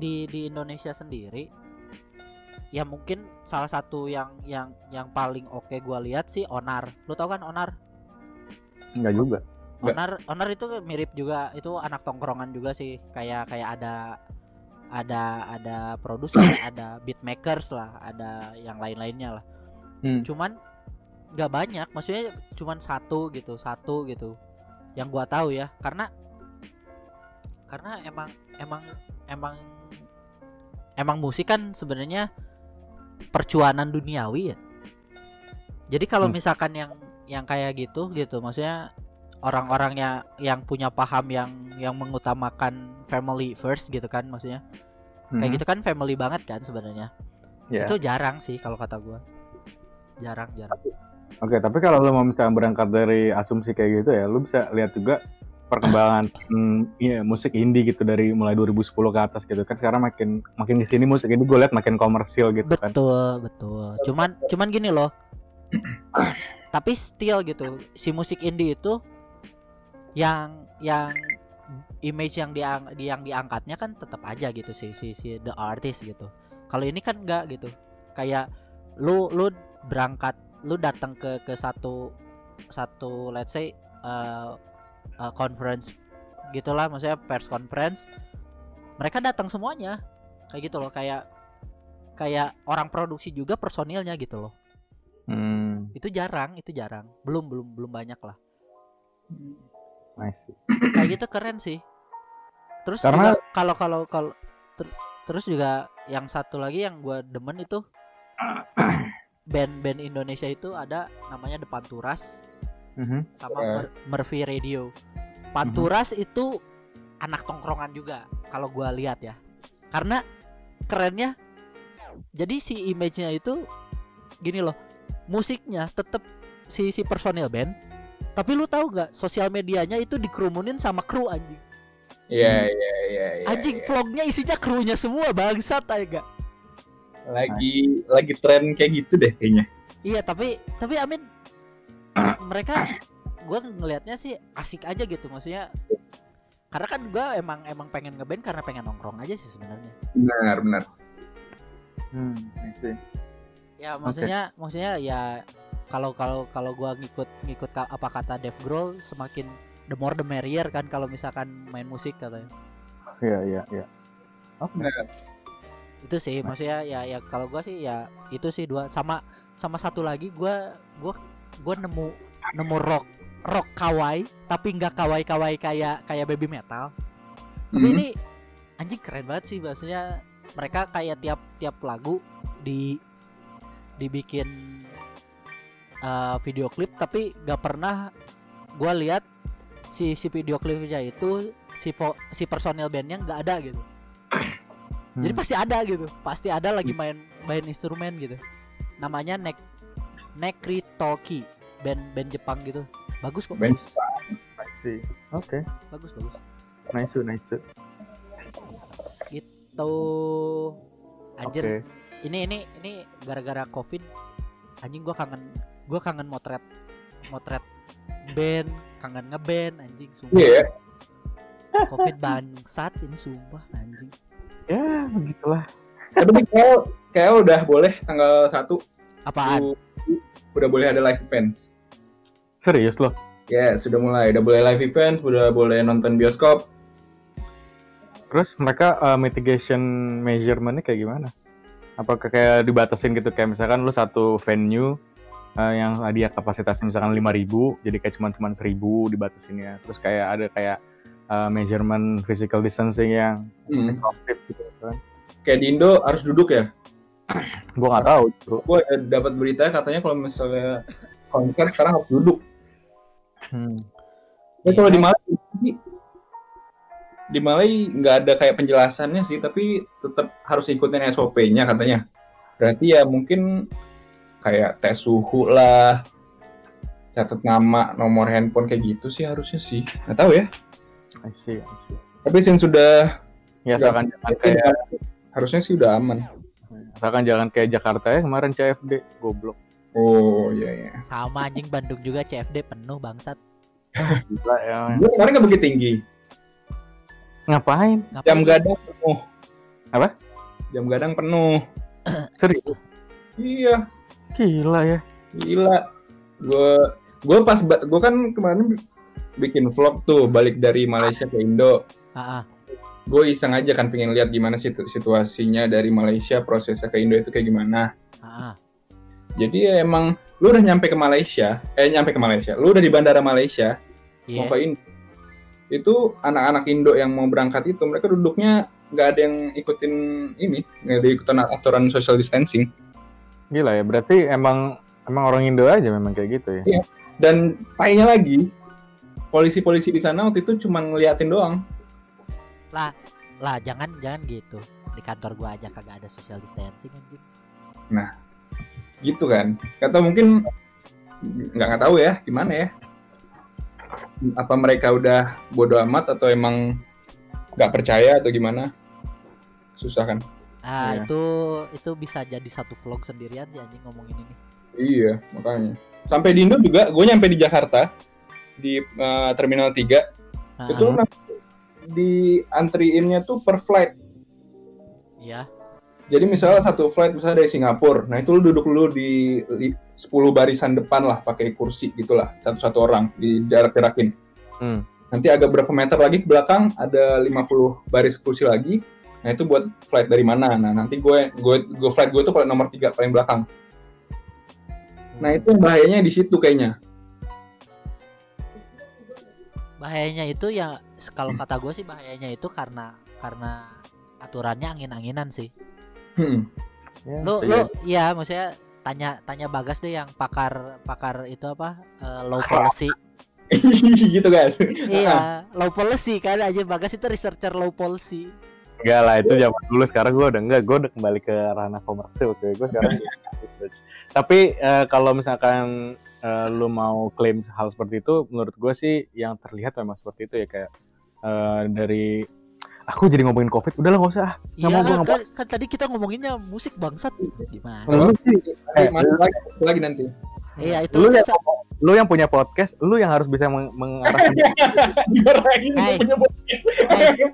di di Indonesia sendiri ya mungkin salah satu yang yang yang paling oke gua lihat sih Onar. Lu tau kan Onar? Enggak juga. Enggak. Onar Onar itu mirip juga itu anak tongkrongan juga sih. Kayak kayak ada ada ada produser ada beatmakers lah ada yang lain-lainnya lah. Hmm. cuman nggak banyak. Maksudnya cuman satu gitu satu gitu. Yang gua tahu ya karena karena emang emang emang emang musik kan sebenarnya percuanan duniawi ya. Jadi kalau Hmm. misalkan yang yang kayak gitu gitu. Maksudnya orang-orang yang punya paham yang yang mengutamakan family first gitu kan maksudnya. Kayak Mhm. gitu kan family banget kan sebenarnya. Ya. itu jarang sih kalau kata gua. Jarang jarang. Oke, tapi kalau lo mau misalnya berangkat dari asumsi kayak gitu ya, lo bisa lihat juga perkembangan hmm, iya, musik indie gitu dari mulai 2010 ke atas gitu kan. Sekarang makin makin di sini musik ini gue lihat makin komersil gitu kan. betul betul. Cuman cuman gini loh. Tapi still gitu si musik indie itu yang yang image yang diang yang diangkatnya kan tetap aja gitu sih si si the artist gitu. Kalau ini kan enggak gitu. Kayak lu lu berangkat lu datang ke ke satu satu let's say uh, uh, conference gitulah maksudnya pers conference mereka datang semuanya. Kayak gitu loh kayak kayak orang produksi juga personilnya gitu loh. Hmm, itu jarang itu jarang. Belum belum belum banyak lah nice. kayak gitu keren sih terus Karena- juga kalau kalau kalau ter- terus juga yang satu lagi yang gua demen itu band-band Indonesia itu ada namanya The Panturas Mhm. sama Keren. Mur- Murphy Radio. Panturas itu anak tongkrongan juga kalau gua lihat ya. Karena kerennya jadi si image-nya itu gini loh. Musiknya tetap si si personil band. Tapi lu tahu nggak sosial medianya itu dikerumunin sama kru anjing. Iya iya iya. iya, Anjing iya. vlognya isinya krunya semua bangsat aja Lagi lagi tren kayak gitu deh kayaknya. Iya tapi tapi Amin mereka gue ngelihatnya sih asik aja gitu maksudnya karena kan gue emang emang pengen ngeband karena pengen nongkrong aja sih sebenarnya Benar benar. Hmm, ya maksudnya maksudnya ya kalau kalau kalau gue ngikut ngikut ka- apa kata Dave Grohl semakin the more the merrier kan kalau misalkan main musik katanya Iya, iya, iya. Oke. Benar. itu sih maksudnya ya ya kalau gue sih ya itu sih dua sama sama satu lagi gue gue gue nemu nemu rock rock kawaii tapi nggak kawaii kawaii kayak kayak baby metal tapi Hmm. ini anjing keren banget sih maksudnya mereka kayak tiap tiap lagu di dibikin eh, video klip tapi nggak pernah gue lihat si si video klipnya itu si vo- si personil bandnya nggak ada gitu jadi Hmm. pasti ada gitu pasti ada lagi main main instrumen gitu namanya nek Nekritoki band band Jepang gitu bagus kok Band bagus. Oke. bagus bagus Nice, nice. tuh anjir Oke. ini ini ini gara-gara covid anjing gua kangen gua kangen motret motret band kangen ngeband anjing sumpah Iya. covid bangsat ini sumpah anjing Ya, begitulah. Tapi kayak kayak udah boleh tanggal 1 apaan udah boleh ada live events. Serius loh. Ya, sudah mulai. Udah boleh live events, udah boleh nonton bioskop. Terus mereka uh, mitigation measurementnya kayak gimana? Apakah kayak dibatasin gitu kayak misalkan lu satu venue uh, yang dia kapasitasnya misalkan 5000 jadi kayak cuma cuma 1000 dibatasinnya. Terus kayak ada kayak uh, measurement physical distancing yang Hmm. efektif gitu kan. Kayak di Indo harus duduk ya. Gua nggak tahu. Gue dapat berita katanya kalau misalnya konser sekarang harus duduk. Hmm. Ya kalau di Malai sih di Malai nggak ada kayak penjelasannya sih, tapi tetap harus ikutin SOP-nya katanya. Berarti ya mungkin kayak tes suhu lah, catat nama, nomor handphone kayak gitu sih harusnya sih. Nggak tahu ya. I see, I see. Tapi sin sudah Ya asalkan jangan kayak harusnya sih udah aman. asalkan jangan kayak Jakarta ya kemarin CFD goblok. Oh iya iya. sama anjing Bandung juga CFD penuh bangsat Gila ya. Gue kemarin nggak begitu tinggi. Ngapain? Ngapain Jam gadang penuh. Apa? Jam gadang penuh. Serius? Iya. Gila ya. Gila. Gue gue pas gue kan kemarin bikin vlog tuh balik dari Malaysia ke Indo. Ah. Gue iseng aja kan pengen lihat gimana situ situasinya dari Malaysia prosesnya ke Indo itu kayak gimana. ah, ah. Jadi ya emang lu udah nyampe ke Malaysia, eh nyampe ke Malaysia, lu udah di bandara Malaysia Iya. mau ke Indo. Itu anak-anak Indo yang mau berangkat itu mereka duduknya nggak ada yang ikutin ini, nggak ada ikutan aturan social distancing. Gila ya. Berarti emang emang orang Indo aja memang kayak gitu ya. Iya. Dan paynya lagi, polisi-polisi di sana waktu itu cuma ngeliatin doang. lah jangan jangan gitu di kantor gua aja kagak ada social distancing anjing gitu kan kata mungkin nggak nggak tahu ya gimana ya apa mereka udah bodoh amat atau emang nggak percaya atau gimana susah kan ah Iya. itu itu bisa jadi satu vlog sendirian sih anjing ngomongin ini. Iya makanya. Sampai di Indo juga gue nyampe di Jakarta di eh, terminal 3 Ah, itu nanti di antriinnya tuh per flight. Iya. Jadi misalnya satu flight misalnya dari Singapura nah itu lu duduk dulu di li- 10 barisan depan lah pakai kursi gitulah satu-satu orang di jarak-jarakin Hmm. nanti agak berapa meter lagi ke belakang ada 50 baris kursi lagi nah itu buat flight dari mana? Nah nanti gue gue gue flight gue tuh paling nomor tiga paling belakang. Nah itu bahayanya di situ kayaknya. Bahayanya itu ya kalau kata gue sih bahayanya itu karena karena aturannya angin-anginan sih. Hmm. Ya, lu iya. lu ya maksudnya tanya tanya bagas deh yang pakar pakar itu apa eh, low policy. Gitu guys. Iya low policy kan aja bagas itu researcher low policy Enggak lah itu zaman dulu. Sekarang gue udah enggak. Gue udah kembali ke ranah komersil cuy. Gue sekarang tapi eh, kalau misalkan eh, lu mau klaim hal seperti itu menurut gue sih yang terlihat memang seperti itu ya. Kayak eh, dari aku jadi ngomongin covid. Udah lah nggak usah. Ah. Nggak iya mau, kan, kan, kan tadi kita ngomonginnya musik bangsat. Gimana? Lu sih, Eh, lagi, lagi nanti. Iya itu lu yang, lu yang punya podcast lu yang harus bisa meng- mengarahkan punya podcast.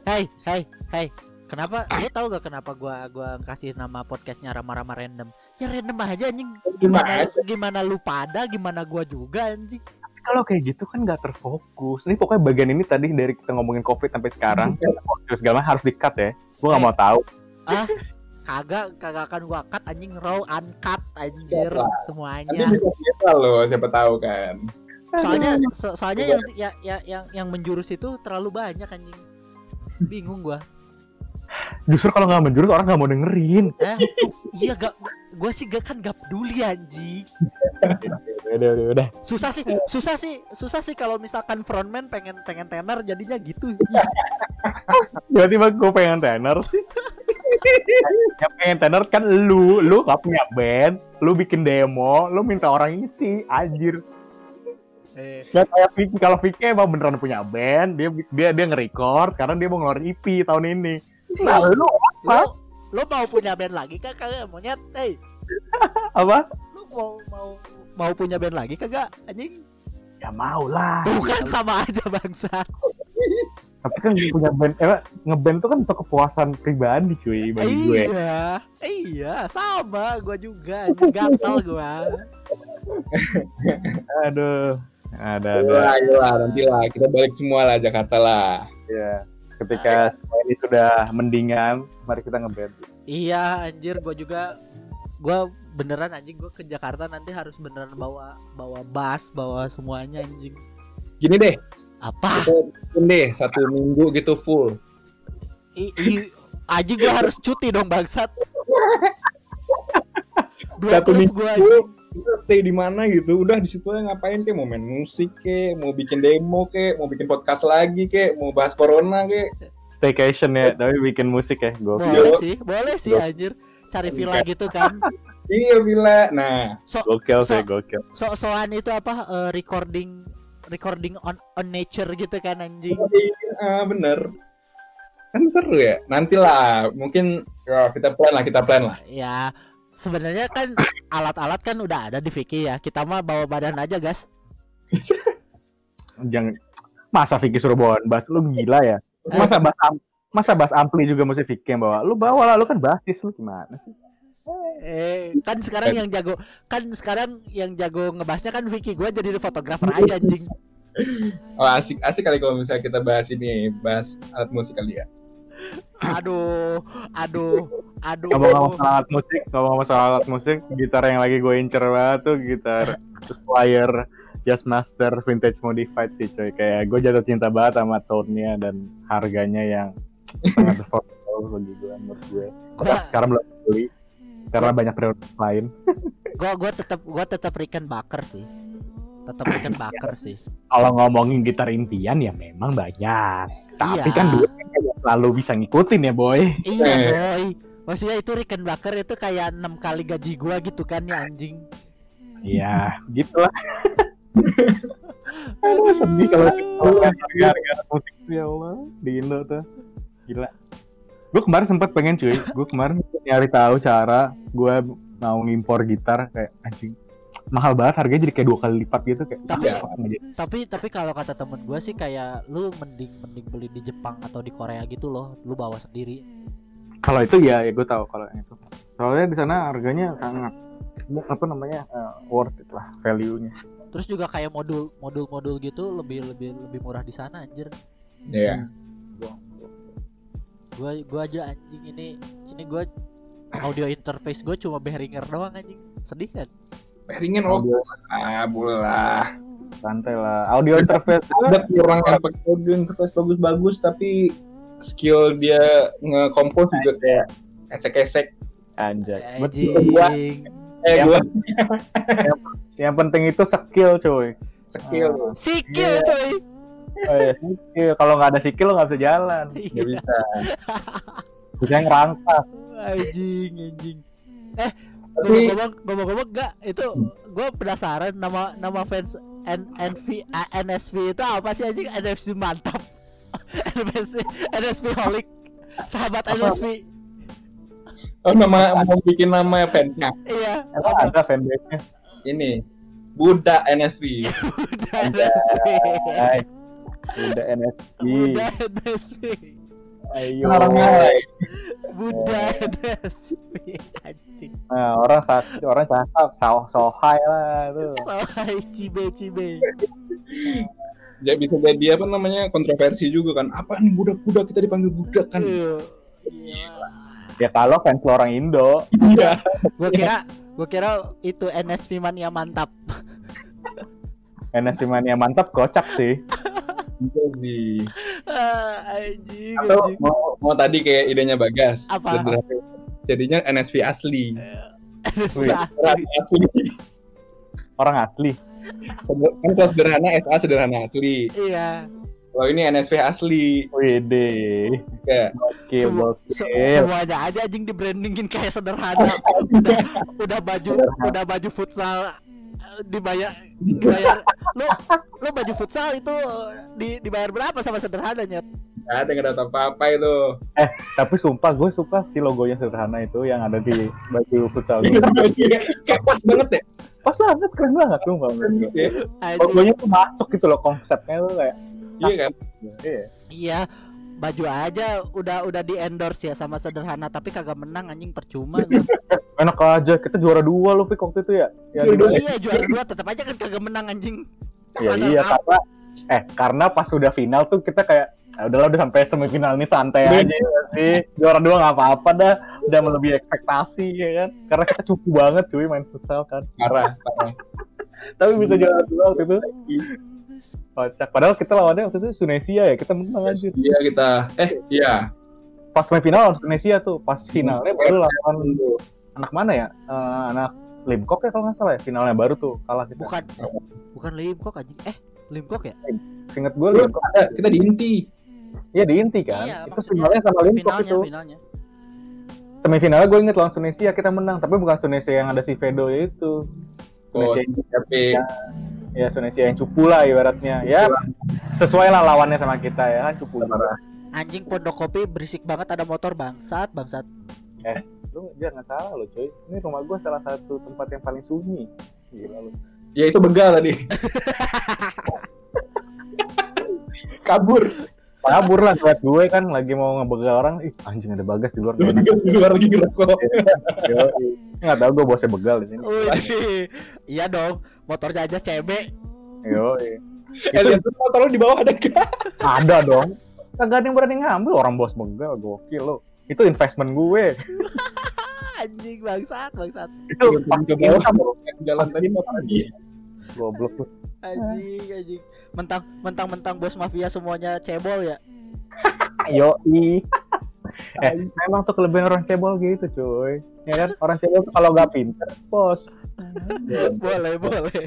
Hai, hai, hai. Kenapa? Lu tahu gak kenapa gua gua kasih nama podcastnya Rama-Rama Random? Ya random aja anjing. Gimana gimana lu pada, gimana gua juga anjing. kalau kayak gitu kan nggak terfokus ini pokoknya bagian ini tadi dari kita ngomongin covid sampai sekarang terus segala harus di cut ya gue nggak mau tahu Kagak kagak akan gua cut anjing raw uncut anjir Siapa? semuanya. viral loh siapa tahu kan Soalnya so- soalnya yang ya, ya, yang yang menjurus itu terlalu banyak anjing. Bingung gua. Justru kalau nggak menjurus orang nggak mau dengerin. Eh, iya gak gua sih gak kan gak peduli anjing. udah udah udah. Susah sih, susah sih, susah sih kalau misalkan frontman pengen pengen tenar jadinya gitu. Ih, tiba-tiba gue pengen tenor sih. Yang pengen tenor kan lu lu gak punya band lu bikin demo lu minta orang isi anjir. Eh, Gak kayak Vicky kalau Vicky emang beneran punya band dia dia dia nge-record karena dia mau ngeluarin EP tahun ini nah lu lo lo mau punya band lagi kak kagak monyet eh apa lo mau mau mau punya band lagi kagak anjing ya mau lah bukan sama aja bangsa tapi kan punya band eh ngeband tuh kan untuk kepuasan pribadi cuy bagi gue. iya iya sama gua juga gatal gua. Aduh ada ada. Ayolah, ayolah, nanti lah kita balik semua lah Jakarta lah. ya ketika semua ini sudah mendingan mari kita ngeband iya anjir gua juga gua beneran anjing gua ke Jakarta nanti harus beneran bawa bawa bass bawa semuanya anjing. Gini deh, apa? Kita bikin deh satu minggu gitu full. I, i, anjing gua harus cuti dong bangsat. Dua Satu minggu. gua anjing Kita stay di mana gitu, udah di situ aja ngapain kek, mau main musik kek, mau bikin demo kek, mau bikin podcast lagi kek, mau bahas corona kek. staycation ya tapi bikin musik ya gue Boleh sih, boleh sih anjir. Cari villa gitu kan. Iya Villa. Nah, So gokil So- sih gokil so-soan itu apa eh, recording recording on on nature gitu kan anjing. ah, bener. Kan seru ya. Nantilah, mungkin ya, kita plan lah, kita plan lah. Ya, sebenarnya kan alat-alat kan udah ada di Vicky ya. Kita mah bawa badan aja, guys. jangan masa Vicky suruh bawa bass lu gila ya masa bass am- masa bass ampli juga mesti Vicky yang bawa lu bawa lah lu kan basis lu gimana sih Eh, kan sekarang yang jago kan sekarang yang jago ngebahasnya kan Vicky. Gua jadi fotografer aja anjing. Oh, asik asik kali kalau misalnya kita bahas ini, bahas alat musik kali ya. Aduh, aduh, aduh. ngomong-ngomong soal alat musik ngomong-ngomong soal alat musik. Gitar yang lagi gue incer banget tuh gitar Squire Jazzmaster Vintage Modified sih coy. Kayak gue jatuh cinta banget sama tone-nya dan harganya yang sangat affordable bagi gue menurut gue. Gua- sekarang belum beli karena banyak prioritas lain. Gua gua tetap gua tetap Rickenbacker sih. Tetap Rickenbacker sih. Kalau ngomongin gitar impian ya memang banyak. Tapi Iya. kan duitnya selalu bisa ngikutin ya boy iya Eh. boy maksudnya itu Rickenbacker itu kayak enam kali gaji gua gitu kan ya anjing Iya, gitulah. Aduh, sedih kalau harga-harga musik ya Allah di Indo tuh. Gila. Gue kemarin sempat pengen cuy, gue kemarin nyari tahu cara gue mau ngimpor gitar kayak anjing mahal banget harganya jadi kayak dua kali lipat gitu kayak Tapi- aja. tapi tapi kalau kata temen gua sih kayak lu mending mending beli di Jepang atau di Korea gitu loh lu bawa sendiri kalau itu ya, ya gue tahu kalau yang itu soalnya di sana harganya sangat apa namanya eh, worth it lah value-nya Terus juga kayak modul modul-modul gitu lebih lebih lebih murah di sana anjir. Iya. Gua gua aja anjing ini ini gua audio interface gue cuma Behringer doang anjing. Sedih kan? Pairingin oh. Ah, bola. santai lah audio interface Ada orang yang pakai audio interface bagus-bagus tapi skill dia nge-compose juga kayak esek-esek. anjay Anjing. Eh, Yang gua yang penting itu skill cuy skill. Sikil Iya. coy. oh, iya, skill kalau nggak ada skill lo nggak bisa jalan Nggak Iya. bisa. bisa ngerangkak Anjing anjing. Eh ngomong-ngomong ngomong-ngomong enggak itu gue penasaran nama nama fans N NV A- NSV itu apa sih anjing? NFC mantap. NSV NSV holik. Sahabat NSV Oh, nama mau bikin nama fansnya. iya. Emang ada fanbase-nya? Ini Buddha NSV. NSV Hai. udah NSG udah NSV ayo Orang lain. Buddha NSV anjing nah, orang saat orang cakep so sohai lah itu Soai cibe cibe Ya bisa jadi apa namanya kontroversi juga kan. Apa nih budak-budak kita dipanggil budak kan? Iya. ya kalau fans orang Indo Iya. Gue kira gue kira itu NSV mania mantap. NSG mania mantap kocak sih Bisa sih. Anjing, Atau anjing. mau, mau tadi kayak idenya Bagas. Apa? Sederhana. Jadinya NSV asli. NSV Wih, asli. Orang asli Kan kalau sederhana SA sederhana asli. Iya. Kalau ini NSV asli. Wede Kayak Oke, bokil. semuanya aja anjing di brandingin kayak sederhana. udah udah baju udah baju futsal dibayar dibayar lu lu baju futsal itu eh, di dibayar berapa sama sederhananya? nggak ada nggak ada apa-apa itu. Tapi sumpah gue suka si logonya sederhana itu yang ada di baju futsal gue. Kayak pas banget ya. Pas banget, keren banget tuh Keren banget. Logonya tuh masuk gitu loh konsepnya tuh kayak. Iya kan? Iya. Iya, baju aja udah udah di endorse ya sama sederhana tapi kagak menang anjing percuma. Enak aja kita juara dua loh Fik waktu itu ya. Ya, Juara di- dua. iya juara dua tetap aja kan kagak menang anjing. ya iya up. karena eh karena pas sudah final tuh kita kayak "Ah, udahlah udah sampai semifinal ini santai Iya. aja ya sih juara dua nggak apa-apa dah udah melebihi ekspektasi ya kan karena kita cukup banget cuy main futsal kan Parah, parah. tapi bisa juara dua waktu itu kocak. Padahal kita lawannya waktu itu Tunisia ya? Kita menang aja. Iya kita. Eh, iya. pas semifinal lawan Tunisia tuh. Pas finalnya baru lawan Tuh. anak mana ya? Eh, anak Limkok ya kalau nggak salah ya? Finalnya baru tuh kalah kita. Bukan. Bukan Limkok anjing. Eh, Limkok ya? inget gue Limkok. Ada, kita di inti. iya di inti kan? Iya, itu finalnya sama Limkok Finalnya, itu. finalnya. semifinalnya gue inget lawan Tunisia kita menang. Tapi bukan Tunisia yang ada si Vedo ya itu Oh, Tunisia yang, tapi ya Tunisia yang cupu lah ibaratnya. Ya sesuai lah lawannya sama kita ya kan cupu. Anjing pondok kopi berisik banget ada motor bangsat, bangsat. lu jangan salah lo coy ini rumah gue salah satu tempat yang paling sunyi. Gila lu. Ya itu begal tadi. Kabur. Kabur lah buat gue kan lagi mau ngebegal orang ih anjing ada bagas di luar di luar lagi ngerokok. Nggak tahu gue bosnya begal di sini iya dong, motornya aja CB. yo Eh, lihat tuh motor lu di bawah ada gak? ada dong kagak ada yang berani ngambil orang bos begal gokil lo itu investment gue Anjing bangsat, bangsat. itu pas Ke bawah, jalan tadi motor lagi. goblok tuh Anjing, anjing. Mentang mentang-mentang bos mafia semuanya cebol ya. yo i eh memang tuh kelebihan orang cebol gitu cuy ya kan orang cebol kalau gak pinter bos boleh, boleh.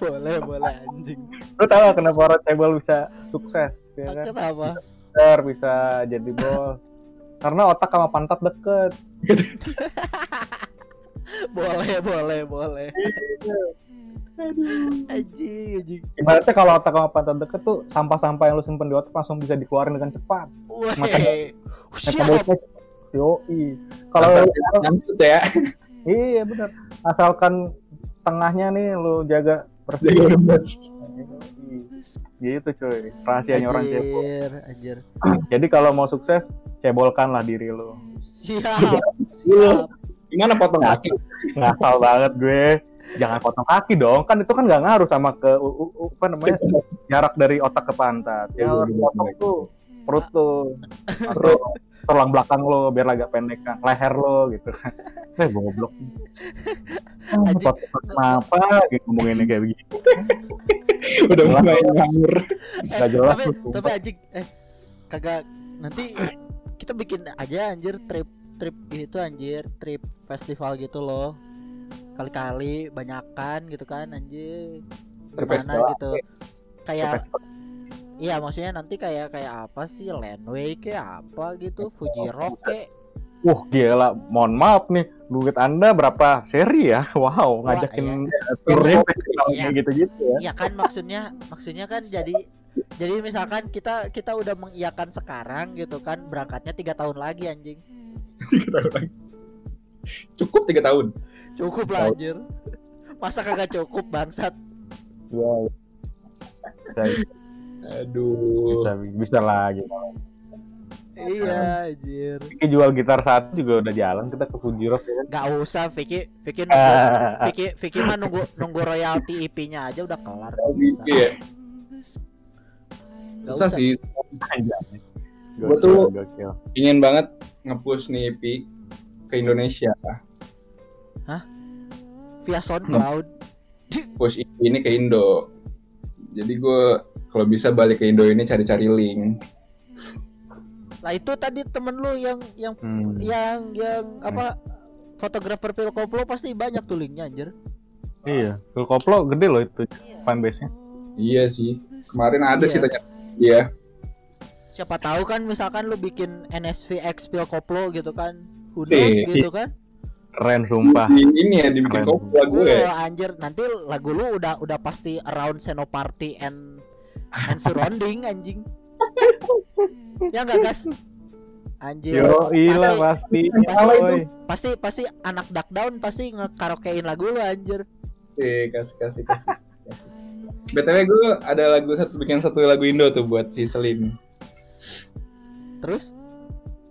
Boleh, boleh anjing. lu tahu gak kenapa orang cebol bisa sukses ya kan Kenapa? pinter bisa jadi bos karena otak sama pantat deket Boleh, boleh, boleh. Anjing, anjing. ibaratnya kalau otak sama pantat deket tuh sampah-sampah yang lu simpen di otak langsung bisa dikeluarin dengan cepat. Metabolisme Siap. yo i kalau Nyangkut ya. iya bener asalkan tengahnya nih lu jaga bersih gitu cuy rahasianya orang cebol anjir. jadi kalau mau sukses cebolkanlah diri lu Siap. Siap. Gimana potong kaki? ngasal banget gue jangan potong kaki dong kan itu kan nggak ngaruh sama ke u- u- u- apa namanya jarak dari otak ke pantat. Iya, yang harus bener, potong bener. tuh. Perut tuh. Atau tulang belakang lo biar agak pendek kan. Leher lo gitu kan. Eh goblok. Ah, kenapa gitu ngomonginnya kayak begini? Udah mulai ngawur. Eh, Nggak jelas tapi tapi anjing eh kagak nanti kita bikin aja anjir trip trip gitu anjir trip festival gitu loh kali-kali banyakan gitu kan anjir festival. gitu kayak iya maksudnya nanti kayak kayak apa sih Landway kayak apa gitu Fuji Rock kayak Wah gila, mohon maaf nih, duit anda berapa seri ya? Wow, Wah, ngajakin turnya Iya. Iya. gitu-gitu ya. Iya kan maksudnya maksudnya kan jadi jadi misalkan kita kita udah mengiyakan sekarang gitu kan berangkatnya tiga tahun lagi anjing Cukup tiga tahun. cukup lah anjir masa kagak cukup bangsat. Bisa, Aduh. bisa, bisa lagi. iya anjir Vicky jual gitar satu juga udah jalan kita ke Fuji Rock ya kan. nggak usah Vicky Vicky nunggu Vicky Vicky mah nunggu nunggu royalti IP-nya aja udah kelar bisa Iya. Susah usah. sih. Gokil, tuh- gokil. Ingin banget nge-push nih Pi ke Indonesia. via SoundCloud Push ini ke Indo. Jadi gue kalau bisa balik ke Indo ini cari-cari link. lah itu tadi temen lu yang yang Hmm. yang yang apa fotografer pil koplo pasti banyak tuh linknya anjir Iya, Phil Koplo gede loh itu fanbase-nya. Iya sih. Kemarin ada Iya. sih tanya dia. siapa tahu kan misalkan lu bikin NSVX pil koplo gitu kan who knows Si. gitu kan Keren sumpah. Ini ya dibikin Keren. koplo gue. Wah, anjir nanti lagu lu udah udah pasti around Senoparty and and surrounding anjing ya enggak gas anjir Yo, iya pasti pasti. Woy. pasti pasti anak duck down pasti ngekaraokein lagu lu anjir Sih, kasih kasih kasih. kasih. BTW gue ada lagu satu bikin satu lagu Indo tuh buat si Selin. terus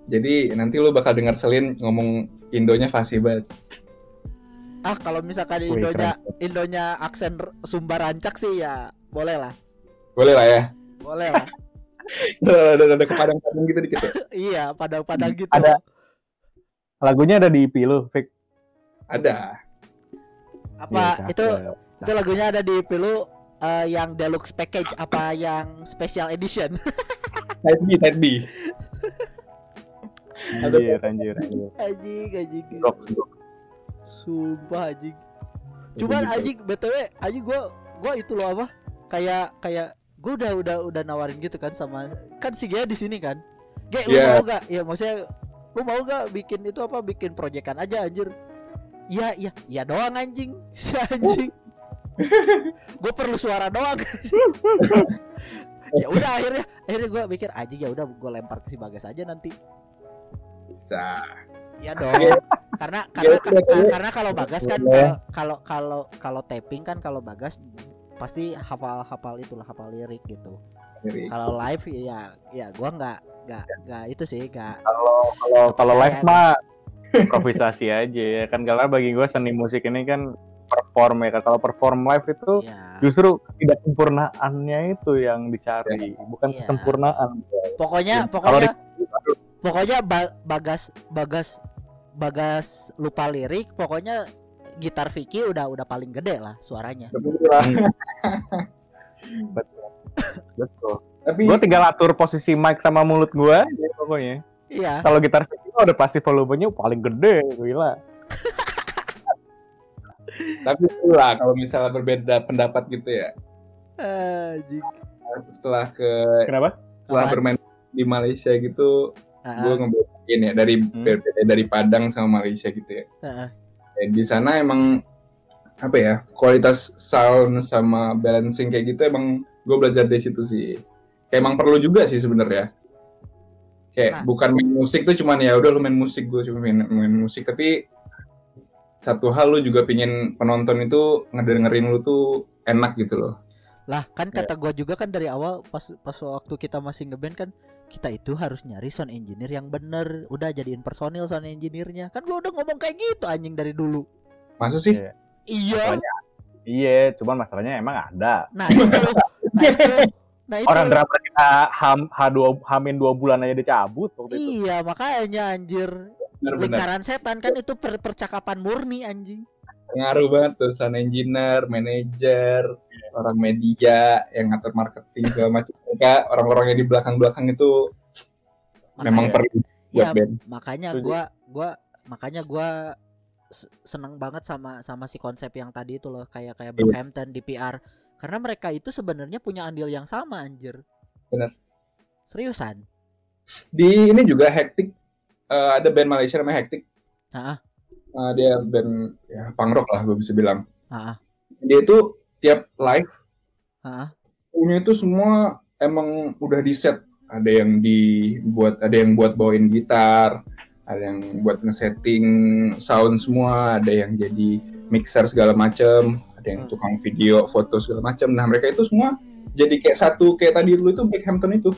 Jadi nanti lu bakal dengar Selin ngomong Indonya fasih banget. ah kalau misalkan Wih, Indonya Indonya aksen Sumba rancak sih ya boleh lah Boleh lah ya. boleh lah ada ada, ada kepadang-padang gitu dikit ya. iya padang-padang gitu Ada. Lagunya ada di IP lu, Fik. Ada. apa Iya, itu cakep. itu lagunya ada di pilu eh, yang deluxe package apa yang special edition Type B, type B. Anjir, anjir, anjir. anjing anjing. Sumpah anjing. Cuman Gitu. anjing btw anjing gua gua itu loh apa? Kayak kayak gua udah udah udah nawarin gitu kan sama kan si Gia di sini kan? Ge lu Iya. mau gak ya maksudnya lu mau gak bikin itu apa? Bikin proyekan aja anjir. Iya iya. Iya doang anjing. Si anjing. Gue perlu suara doang. Ya udah akhirnya akhirnya gue mikir anjing ya udah gue lempar ke si bagas aja nanti Bisa. ya dong karena karena Ya udah, ka- ya. karena kalau bagas kan kalau kalau kalau tapping kan kalau bagas pasti hafal hafal itulah hafal lirik gitu kalau live ya ya gua nggak nggak nggak itu sih nggak Kalau kalau live mah improvisasi aja ya kan karena bagi gue seni musik ini kan perform ya kan. Kalau perform live itu ya justru tidak sempurnaannya itu yang dicari, bukan Iya. kesempurnaan. pokoknya Kalau pokoknya pokoknya ba- bagas bagas bagas lupa lirik pokoknya gitar Vicky udah udah paling gede lah suaranya Betul. Betul. tapi Gue tinggal atur posisi mic sama mulut gue, ya, pokoknya. iya Kalau gitar Vicky udah pasti volumenya paling gede, gila. tapi itulah kalau misalnya berbeda pendapat gitu ya. Setelah ke Kenapa? setelah Apaan? bermain di Malaysia gitu, Ah, gue ngebedain ya dari Hmm. dari Padang sama Malaysia gitu ya. Ya, di sana emang apa ya kualitas sound sama balancing kayak gitu emang gue belajar dari situ sih. Kayak emang perlu juga sih sebenarnya. Kayak Nah. bukan main musik tuh cuman ya udah lu main musik gue cuma main, main musik tapi satu hal lu juga pingin penonton itu ngedengerin lu tuh enak gitu loh. Lah kan kata gua juga kan dari awal pas pas waktu kita masih ngeband kan kita itu harus nyari sound engineer yang bener udah jadiin personil sound engineernya kan gua udah ngomong kayak gitu anjing dari dulu Masa sih? Iya. Iya. Masalahnya, iya, cuman masalahnya emang ada. Nah itu, nah itu, nah itu. Orang drama kita ham H2 hamin dua bulan aja dicabut waktu itu. Iya makanya anjir Bener-bener. lingkaran setan kan itu per- percakapan murni anjing. Ngaruh banget tuh sound engineer, manajer, orang media yang ngatur marketing segala macam. Mereka orang-orang yang di belakang-belakang itu memang Makanya- perlu buat Iya, band. makanya Setuju. gua gua makanya gua se- seneng banget sama sama si konsep yang tadi itu loh kayak kayak Iya. Brockhampton DPR karena mereka itu sebenarnya punya andil yang sama anjir. Bener. Seriusan. Di ini juga Hectic eh, ada band Malaysia namanya Hectic. Heeh. Eh, dia band ya punk rock lah gue bisa bilang. Heeh. Dia itu tiap live Heeh. punya itu semua emang udah di set. Ada yang dibuat, ada yang buat bawain gitar, ada yang buat ngesetting sound semua, ada yang jadi mixer segala macem, ada yang tukang video, foto segala macem. Nah mereka itu semua jadi kayak satu kayak tadi lu itu Blackhampton itu.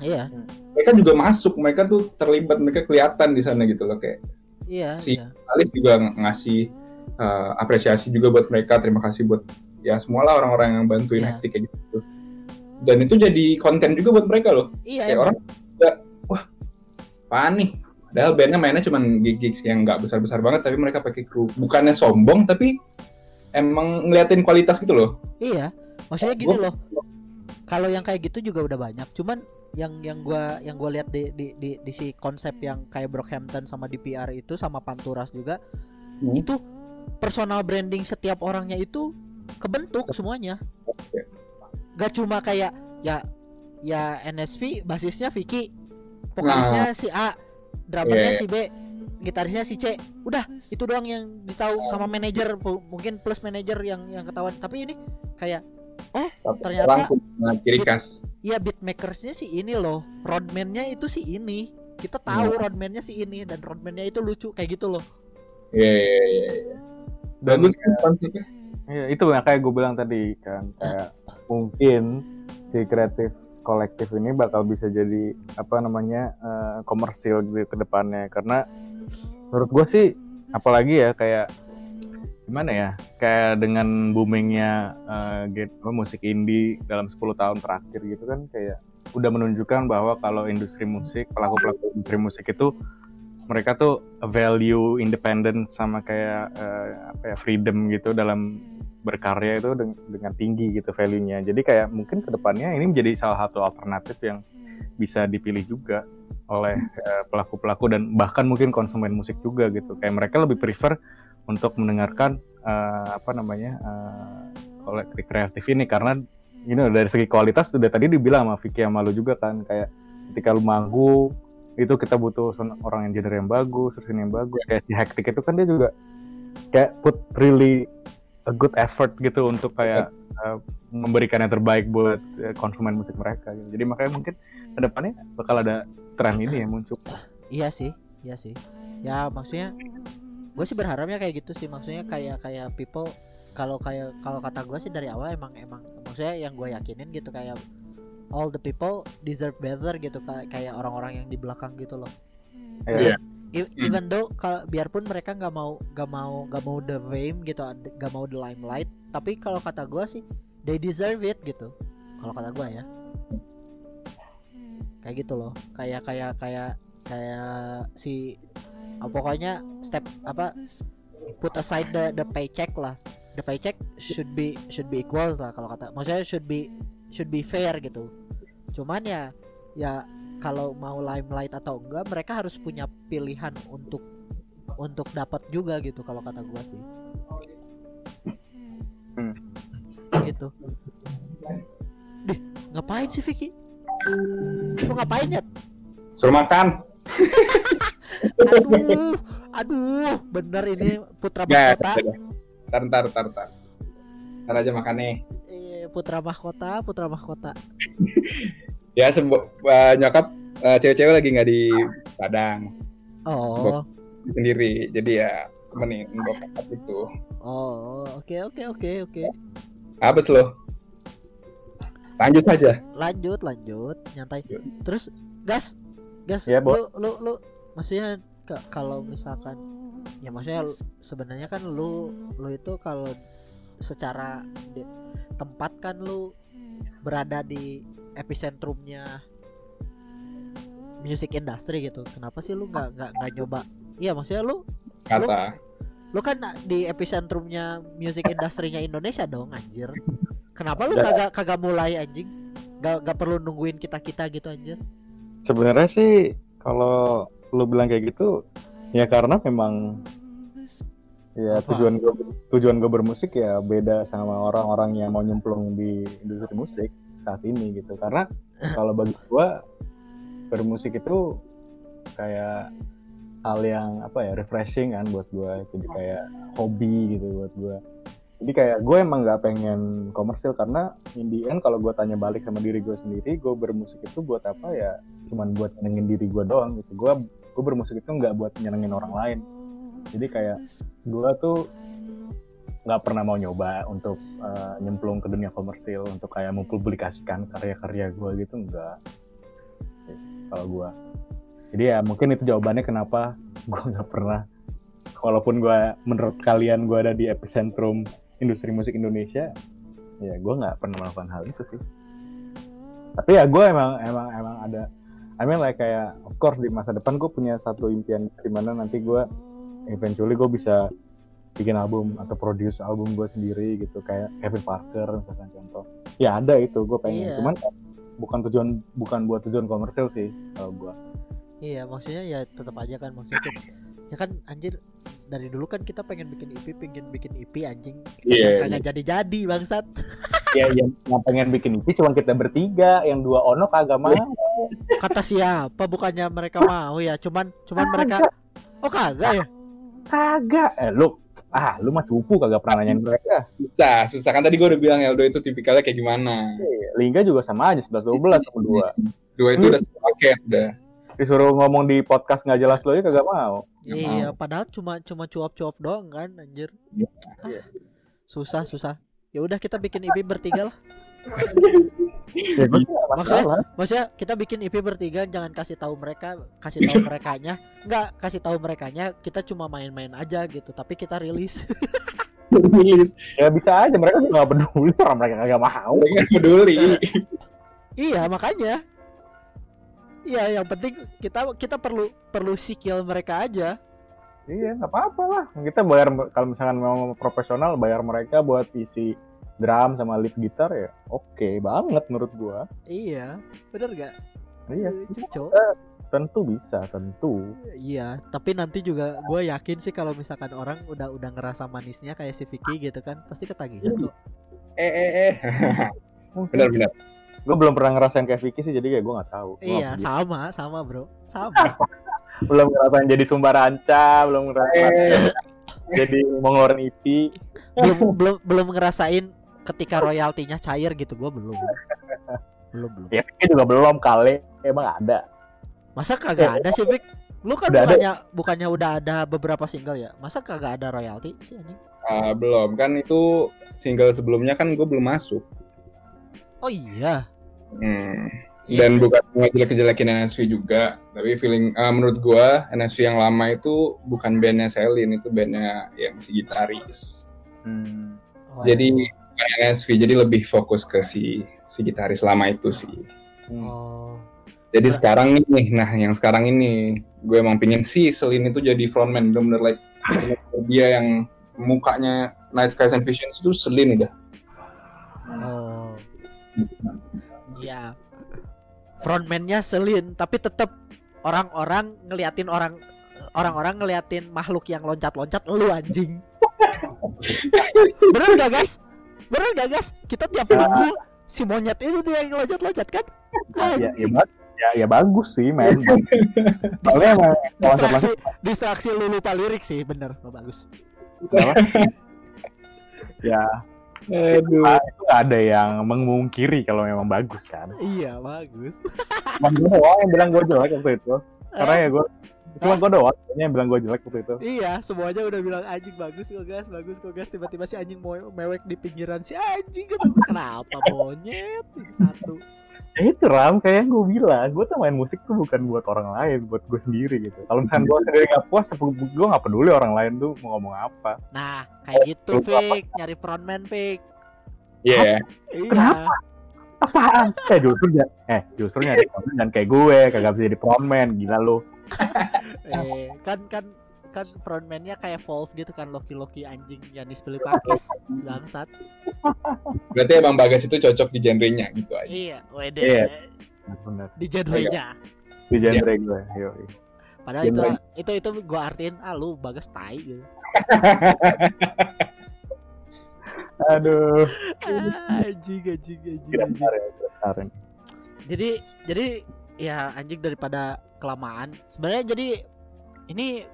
Iya, Mereka juga masuk, mereka tuh terlibat, mereka kelihatan di sana gitu loh kayak iya, Si- iya. Alif juga ng- ngasih uh, apresiasi juga buat mereka. Terima kasih buat ya semualah orang-orang yang bantuin Iya. Hectic kayak gitu. Dan itu jadi konten juga buat mereka loh. Iya, Kayak emang. orang juga, wah, apaan nih? Padahal bandnya mainnya cuma gig-gigs yang nggak besar-besar banget, tapi mereka pakai kru. Bukannya sombong, tapi emang ngeliatin kualitas gitu loh. Iya, maksudnya gini Gua- loh. Kalau yang kayak gitu juga udah banyak. Cuman yang yang gua yang gua lihat di, di di di si konsep yang kayak Brockhampton sama DPR itu sama Panturas juga Hmm. itu personal branding setiap orangnya itu kebentuk semuanya. Gak cuma kayak ya ya NSV basisnya Vicky, vokalisnya si A, drummernya Iya. si B, gitarisnya si C. Udah, itu doang yang ditahu sama manajer mungkin plus manajer yang yang ketahuan. Tapi ini kayak Satu Ternyata- ciri khas. ya beatmakersnya sih ini loh, roadman-nya itu sih ini. Kita tahu Iya. roadman-nya sih ini dan roadman-nya itu lucu kayak gitu loh. Iya, iya, iya. iya. Dan Bagus kan konsepnya. Iya, itu yang kayak gue bilang tadi kan kayak mungkin si kreatif kolektif ini bakal bisa jadi apa namanya eh, komersil gitu ke depannya karena menurut gue sih apalagi ya kayak gimana ya kayak dengan boomingnya apa, musik indie dalam 10 tahun terakhir gitu kan kayak udah menunjukkan bahwa kalau industri musik pelaku pelaku industri musik itu mereka tuh value independent sama kayak eh, apa ya freedom gitu dalam berkarya itu deng- dengan tinggi gitu value-nya. Jadi kayak mungkin ke depannya ini menjadi salah satu alternatif yang bisa dipilih juga oleh eh, pelaku-pelaku dan bahkan mungkin konsumen musik juga gitu. Kayak mereka lebih prefer untuk mendengarkan eh, apa namanya kolektif kreatif ini karena you know, dari segi kualitas sudah tadi dibilang sama Vicky sama lu juga kan kayak ketika lu manggung itu kita butuh orang yang genre yang bagus, ini yang bagus. Kayak si Hectic itu kan dia juga kayak put really a good effort gitu untuk kayak uh, memberikan yang terbaik buat uh, konsumen musik mereka. gitu. Jadi makanya mungkin ke depannya bakal ada tren ini yang muncul. Iya sih, iya sih. Ya maksudnya gue sih berharapnya kayak gitu sih. Maksudnya kayak kayak people kalau kayak kalau kata gue sih dari awal emang emang maksudnya yang gue yakinin gitu kayak all the people deserve better gitu kayak kayak orang-orang yang di belakang gitu loh. Iya. E- Hmm. Even though kalau biarpun mereka nggak mau nggak mau nggak mau the fame gitu, nggak mau the limelight, tapi kalau kata gue sih they deserve it gitu. Kalau kata gue ya, kayak gitu loh. Kayak kayak kayak kayak si ah, pokoknya step apa put aside the the paycheck lah. The paycheck should be should be equal lah kalau kata. Maksudnya should be should be fair gitu. Cuman ya ya kalau mau limelight atau enggak mereka harus punya pilihan untuk untuk dapat juga gitu kalau kata gua sih Hmm. gitu Dih, ngapain sih Vicky lu ngapain ya Suruh makan. aduh aduh bener ini putra Ya, mahkota Ntar, ntar, ntar, ntar. Ntar aja makannya. Eh, putra mahkota putra mahkota Ya, sembo- uh, nyokap uh, cewek-cewek lagi nggak di Padang oh sendiri. Jadi ya temenin bokap itu. oh oke oke oke oke Apa lo? Lanjut saja. lanjut lanjut nyantai Yuk. terus gas gas Iya, Bo. lu lu lu maksudnya kalau misalkan ya maksudnya sebenarnya kan lu lu itu kalau secara di- tempat kan lu berada di epicentrumnya music industry gitu. Kenapa sih lu nggak nggak nggak nyoba? Iya maksudnya lu kata lu kan di epicentrumnya music industrinya Indonesia dong anjir. Kenapa lu kagak kagak mulai anjing? Gak, gak perlu nungguin kita kita gitu anjir. Sebenarnya sih kalau lu bilang kayak gitu ya karena memang ya Apa? tujuan gue tujuan gue bermusik ya beda sama orang-orang yang mau nyemplung di industri musik saat ini gitu. Karena kalau bagi gue bermusik itu kayak hal yang apa ya refreshing kan buat gue jadi kayak hobi gitu buat gue jadi kayak gue emang nggak pengen komersil karena in the end kalau gue tanya balik sama diri gue sendiri gue bermusik itu buat apa ya? Cuman buat nyenengin diri gue doang gitu. Gue gue bermusik itu nggak buat nyenengin orang lain jadi kayak gue tuh nggak pernah mau nyoba untuk eh, nyemplung ke dunia komersil untuk kayak mempublikasikan karya-karya gue gitu enggak kalau gue jadi ya mungkin itu jawabannya kenapa gue nggak pernah walaupun gue menurut kalian gue ada di epicentrum industri musik Indonesia ya gue nggak pernah melakukan hal itu sih. Tapi ya gue emang emang emang ada I mean like kayak of course di masa depan gue punya satu impian di mana nanti gue eventually gue bisa bikin album atau produce album gue sendiri gitu kayak Kevin Parker misalkan contoh. Ya ada itu gue pengen. Iya. cuman bukan tujuan bukan buat tujuan komersil sih kalau gue Iya maksudnya ya tetap aja kan maksudnya kita, ya kan anjir dari dulu kan kita pengen bikin EP pengen bikin EP anjing. Iya, kagak jadi jadi bangsat. Ya yang, yang pengen bikin itu cuma kita bertiga yang dua ono kagak mau. Kata siapa? Bukannya mereka mau ya cuman cuman mereka oh kagak ya kagak. Eh lu ah lu mah cupu kagak pernah nanyain mereka. Susah susah. Kan tadi gue udah bilang Eldo itu tipikalnya kayak gimana. Lingga juga sama aja 11 12 sama dua. Dua itu udah satu paket udah. Disuruh ngomong di podcast nggak jelas lo aja kagak mau. Iya padahal cuma cuma cuap-cuap doang kan anjir. Iya. Ah, susah susah. Ya udah kita bikin EP bertiga lah ya nggak Maksudnya- maksudnya kita bikin EP bertiga jangan kasih tahu mereka kasih tahu merekanya. Nggak kasih tahu merekanya kita cuma main-main aja gitu tapi kita rilis. Rilis. ya bisa aja mereka juga nggak peduli orang mereka kagak mau. Mereka nggak peduli. Iya makanya. Iya yang penting kita kita perlu perlu sikil mereka aja. Iya nggak apa-apa lah. Kita bayar kalau misalkan mau profesional bayar mereka buat isi drum sama lead gitar ya oke banget menurut gua. Iya bener gak iya. Cucok tentu bisa tentu. Iya tapi nanti juga gue yakin sih kalau misalkan orang udah udah ngerasa manisnya kayak si Vicky gitu kan pasti ketagihan kok eh eh eh. Benar benar gue belum pernah ngerasain kayak Vicky sih jadi kayak gue nggak tahu. Gua iya sama sama bro. Sama. Belum ngerasain jadi sumber ranca belum ngerasain eh. jadi mau ngeluarin EP belum belum belum ngerasain ketika royaltinya cair gitu gue belum. Belum belum. Ya juga belum kali. Emang ada. Masa kagak ada sih Vic? Lu kan Udah ada. bukannya bukannya udah ada beberapa single ya? Masa kagak ada royalti sih anjing? Ah, belum. Kan itu single sebelumnya kan gue belum masuk. Oh iya. Hmm. Iya Dan bukan ngejelek-jelekin NSV juga, tapi feeling ah, menurut gua NSV yang lama itu bukan bandnya Selin, itu bandnya yang si gitaris. Hmm. Oh, Jadi bukan NSV, jadi lebih fokus ke si si gitaris lama itu sih. oh. Jadi sekarang nih, nah yang sekarang ini gue emang pingin si Selin itu jadi frontman, bener-bener like dia yang mukanya Night Skies and Visions itu Selin udah. oh. Iya. Frontman-nya Selin tapi tetap orang-orang ngeliatin orang orang-orang ngeliatin makhluk yang loncat-loncat lu anjing. Bener gak gas bener gak gas? Kita tiap minggu si monyet itu dia yang loncat-loncat kan? Ya, ya, ba- ya, ya bagus sih men. Soalnya emang distraksi distraksi lu lupa lirik sih bener. Oh, bagus. Ya Aduh. itu nggak ada yang mengungkiri kalau memang bagus kan? Iya bagus. Gue doang yang bilang gue jelek waktu itu. Karena ya gue cuma gue doang kayaknya yang bilang gue jelek waktu itu Iya, semuanya udah bilang anjing bagus kok gas, bagus kok gas. Tiba-tiba si anjing mau mewek di pinggiran si anjing kata gue, kenapa monyet ini satu. Ya itu Ram, kayak yang gue bilang, gue tuh main musik tuh bukan buat orang lain, buat gue sendiri gitu. Kalau misalnya gue sendiri gak puas, gue gak peduli orang lain tuh mau ngomong apa. Nah, kayak gitu? Fik. Nyari frontman, Fik. Iya. Iya. Kenapa? Apaan? Eh justru ya, eh justru nyari frontman jangan kayak gue, kagak bisa jadi frontman, gila lu. Eh, kan kan kan frontman-nya kayak false gitu kan Loki-Loki anjing Yanis Pilipakis bangsat. Berarti emang Bagas itu cocok di genrenya gitu aja. Iya, wede. Iya. Bener, Di genre di genre gue, yo. Padahal itu Genre. itu itu gua artiin ah lu bagas tai gitu. Aduh, Ah, anjing anjing anjing. tidak anjing. ya. Jadi jadi ya anjing daripada kelamaan. Sebenarnya jadi ini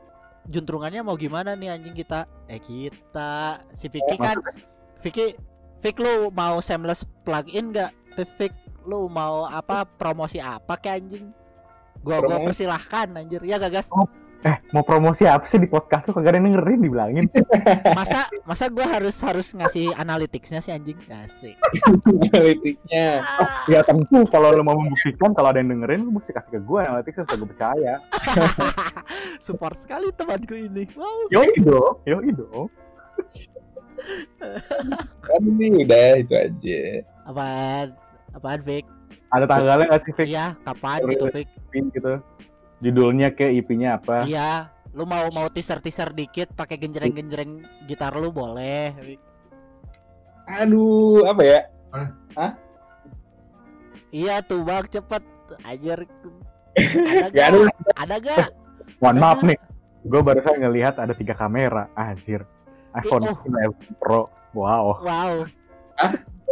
juntrungannya mau gimana nih anjing kita? Eh kita si Vicky kan Vicky Vick lu mau seamless plugin gak? Vick lu mau apa promosi apa kayak anjing? Gua gua persilahkan anjir. Ya gagas. Eh, mau promosi apa sih di podcast lu kagak ada yang dengerin dibilangin. Masa masa gua harus harus ngasih analyticsnya sih anjing? Asik. Analyticsnya. ya tentu kalau lu mau membuktikan kalau ada yang dengerin lu mesti kasih ke gue analytics supaya gue percaya. Support sekali temanku ini. Wow. Yo dong, yo dong. Kan sih udah itu aja. Apaan? Apaan Vick? Ada tanggalnya nggak sih Fik? Iya, kapan gitu Vic. Gitu. Judulnya ke IP-nya apa? Iya, lu mau mau teaser teaser dikit pakai genjreng genjreng gitar lu boleh. Aduh, apa ya? Iya tuh bang cepet ajar. Ada Gak ada. Ada gak? Mohon maaf nih, gue barusan ngelihat ada tiga kamera. Anjir. iPhone oh. 11 Pro. Wow. Wow,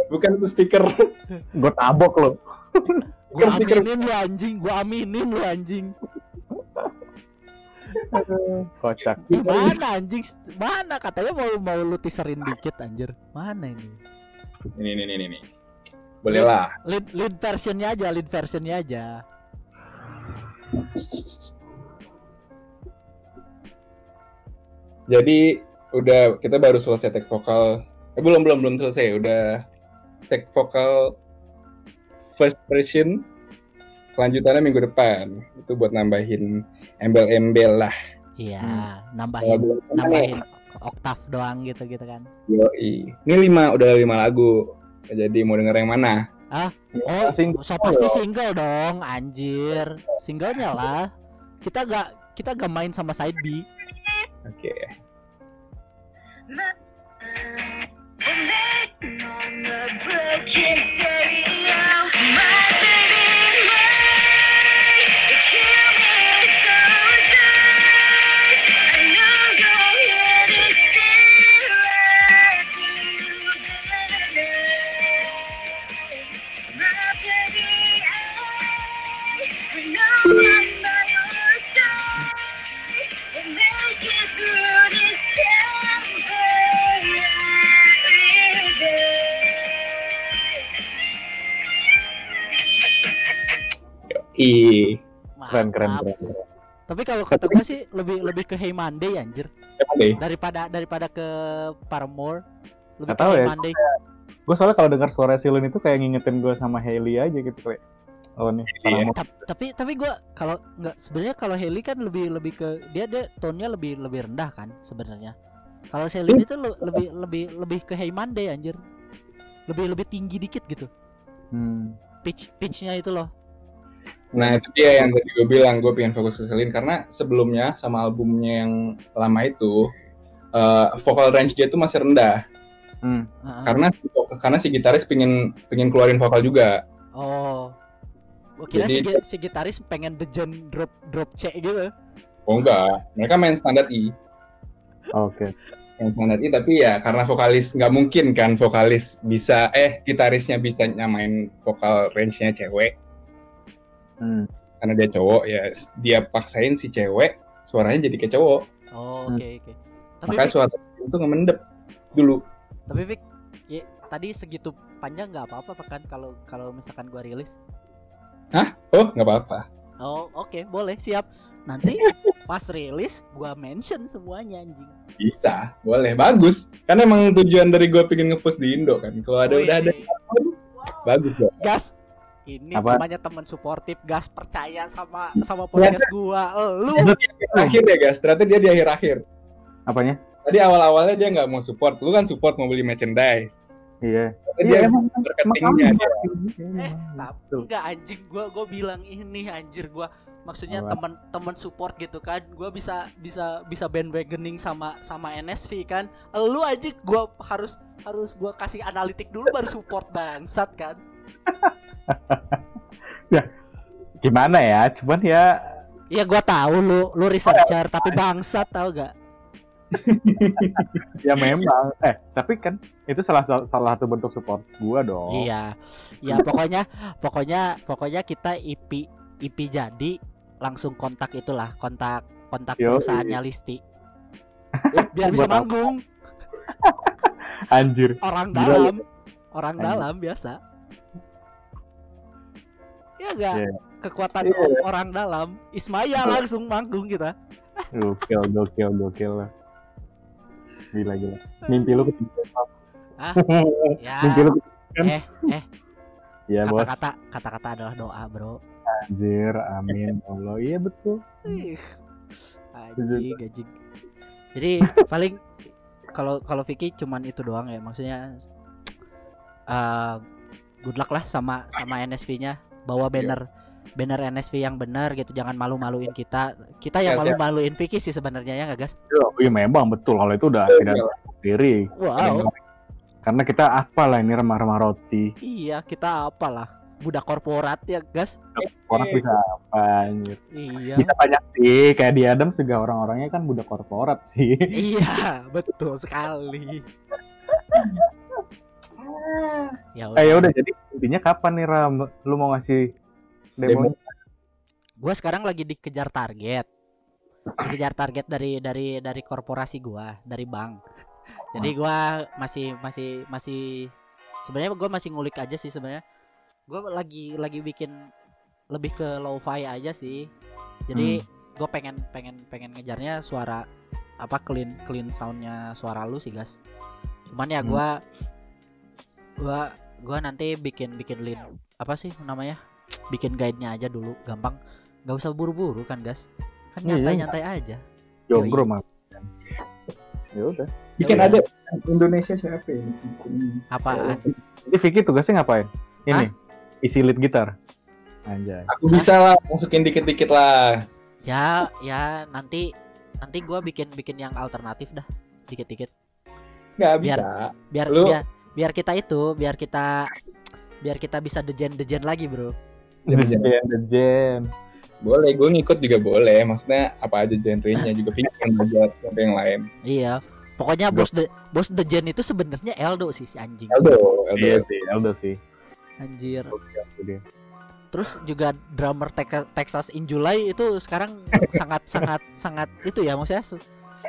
Bukan itu stiker. Gue tabok lo. gua stiker- aminin lu anjing, gua aminin lu anjing. Kocak. Mana anjing? Mana katanya mau mau lu teaserin dikit anjir. Mana ini? Ini, ini, ini, ini. Boleh lah. Lead lead versionnya aja, lead versionnya aja. Jadi udah kita baru selesai take vokal. Eh belum belum belum selesai. Udah take vokal first version. Kelanjutannya minggu depan. Itu buat nambahin embel-embel lah. Iya, Kalau nambahin nih, nambahin oktav doang gitu gitu kan. yoi. Ini lima udah lima lagu. Jadi mau denger yang mana? Oh, Sing- so pasti single dong, anjir. Singlenya lah. Kita gak kita gak main sama side B. Oke. on the broken stereo. Yoi. Keren, keren, keren. keren. Tapi kalau kata gue sih lebih lebih ke Hey Monday anjir Siapa deh? daripada daripada ke Paramore. Lebih Nggak ke tahu Hey ya, Monday. Gue soalnya kalau dengar suara Silin itu kayak ngingetin gue sama Hailey aja gitu kayak. Oh nih, Iya. Paramore. Tap- tapi tapi gue kalau nggak sebenarnya kalau Haley kan lebih lebih ke dia dia tone-nya lebih lebih rendah kan sebenarnya. Kalau Celine itu le- lebih lebih lebih ke Hey Monday anjir. Lebih lebih tinggi dikit gitu. Hmm. Pitch pitchnya itu loh. Nah itu dia yang tadi gue bilang gue pengen fokus ke Celine karena sebelumnya sama albumnya yang lama itu eh, vokal range dia tuh masih rendah Hmm. Heeh. karena karena si gitaris pengen pengen keluarin vokal juga. Oh. Gue kira Jadi- si, si gitaris pengen dejen drop drop C gitu. Oh enggak, mereka main standar I, Oke. main standar I tapi ya karena vokalis nggak mungkin kan vokalis bisa eh gitarisnya bisa nyamain vokal range-nya cewek Hmm. karena dia cowok ya dia paksain si cewek suaranya jadi kayak cowok Oh, Hmm. oke oke. Tapi makanya Vic, suara itu ngemendep dulu tapi Vic, ya, tadi segitu panjang nggak apa-apa kan kalau kalau misalkan gua rilis. oh nggak apa-apa Oh, oke, boleh, siap. Nanti pas rilis gua mention semuanya anjing. bisa boleh bagus kan emang tujuan dari gue pengen ngepost di Indo kan kalau ada Wih, udah ada bagus kok Gas. Ini Apa? namanya teman suportif, gas percaya sama sama podcast gua. Lu Akhir ya guys, ternyata dia di akhir-akhir. Apanya? Tadi awal-awalnya dia nggak mau support, lu kan support mau beli merchandise. Iya. Tapi dia emang marketingnya dia. eh tapi enggak anjing gua gua bilang ini anjir gua maksudnya Apa? teman-teman support gitu kan gua bisa bisa bisa bandwagoning sama sama NSV kan lu aja gua harus harus gua kasih analitik dulu baru support bangsat kan Gimana ya? Cuman ya Iya gua tahu lu lu researcher tapi bangsat tau gak ya memang eh tapi kan itu salah salah satu bentuk support gua dong. Iya ya pokoknya pokoknya pokoknya kita IP IP jadi langsung kontak itulah kontak kontak Yoi. perusahaannya Listi biar bisa manggung Anjir. orang Gila, dalam orang Anjing. dalam biasa enggak Iya. kekuatan Iya. orang dalam Ismaya langsung manggung kita Gokil, gokil, gokil. Gila, gila. Mimpi lu ketinggian. Hah? ya Mimpi lu ketinggian. eh eh Ya, bos. kata-kata kata-kata adalah doa bro Anjir, amin. ya Allah. Iya betul. Ih, Anjing, anjing. Jadi paling kalau kalau Vicky cuman itu doang ya, maksudnya eh good luck lah sama sama NSV-nya. Bawa banner banner NSV yang benar gitu, jangan malu-maluin kita. Kita yang Siap, siap. malu-maluin Vicky sih sebenarnya ya nggak gas? Iya, memang betul. Kalau itu udah tidak diri. Wow. Karena kita apa lah ini remah-remah roti. Iya, kita apalah budak korporat ya gas? Orang bisa apa anjir. Iya. Bisa banyak sih. Kayak di Adam juga orang-orangnya kan budak korporat sih. iya, betul sekali. ya Eh ya udah. jadi intinya kapan nih Ram? Lu mau ngasih demo? gua sekarang lagi dikejar target. Dikejar target dari dari dari korporasi gua dari bank. Jadi gua masih masih masih sebenarnya gua masih ngulik aja sih sebenarnya. Gua lagi lagi bikin lebih ke lo-fi aja sih. Jadi gua pengen pengen pengen ngejarnya suara apa clean clean soundnya suara lu sih gas cuman ya Hmm. Gua gua nanti bikin bikin lead apa sih namanya bikin guide-nya aja dulu gampang nggak usah buru-buru kan gas kan Iya, nyantai iya. nyantai aja Jombro mah. Ya udah. Bikin Ya ada Indonesia siapa ya? Bikin- apaan Jadi Vicky tugasnya ngapain? Ini isi lead gitar. Anjay. Aku bisa lah masukin dikit-dikit lah. ya ya nanti nanti gua bikin bikin yang alternatif dah dikit-dikit Nggak Biar- bisa. biar Lu- biar biar kita itu biar kita biar kita bisa dejen dejen lagi bro The Jam, The Jam. Boleh, gue ngikut juga boleh. Maksudnya apa aja genrenya juga pingin belajar sampai yang lain. iya pokoknya bos de bos dejen itu sebenarnya Eldo sih si anjing Aldo, Aldo. Iya sih, Aldo sih. anjir terus juga drummer Tex- Texas in July itu sekarang sangat sangat sangat itu ya maksudnya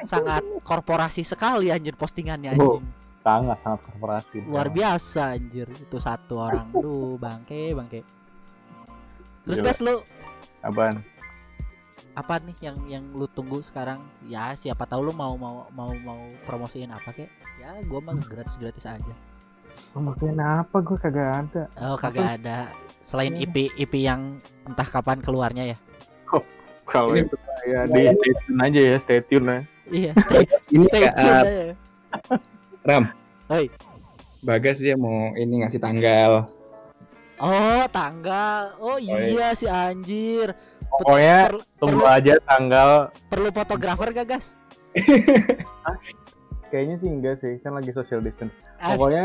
sangat korporasi sekali anjir postingannya Oh. Sangat sangat korporasi. luar biasa anjir. Itu satu orang. Duh bangke bangke. Terus Gila. guys lu Apaan? apa nih yang yang lu tunggu sekarang? Ya siapa tahu lu mau mau mau mau promosiin apa kek? Ya gua mah gratis gratis aja. Oh, makanya apa? Gue kagak ada. oh kagak ada. Selain IP IP yang entah kapan keluarnya ya. Kalau Ini- itu ya di stay tune aja ya, stay tune ya. iya stay Ini stay tune aja Ram. Oi. Bagas dia mau ini ngasih tanggal. Oh tanggal Oh iya si anjir Pokoknya Perlu- tunggu aja tanggal. Perlu fotografer gak gas? Kayaknya sih enggak sih, kan lagi social distance. As- Pokoknya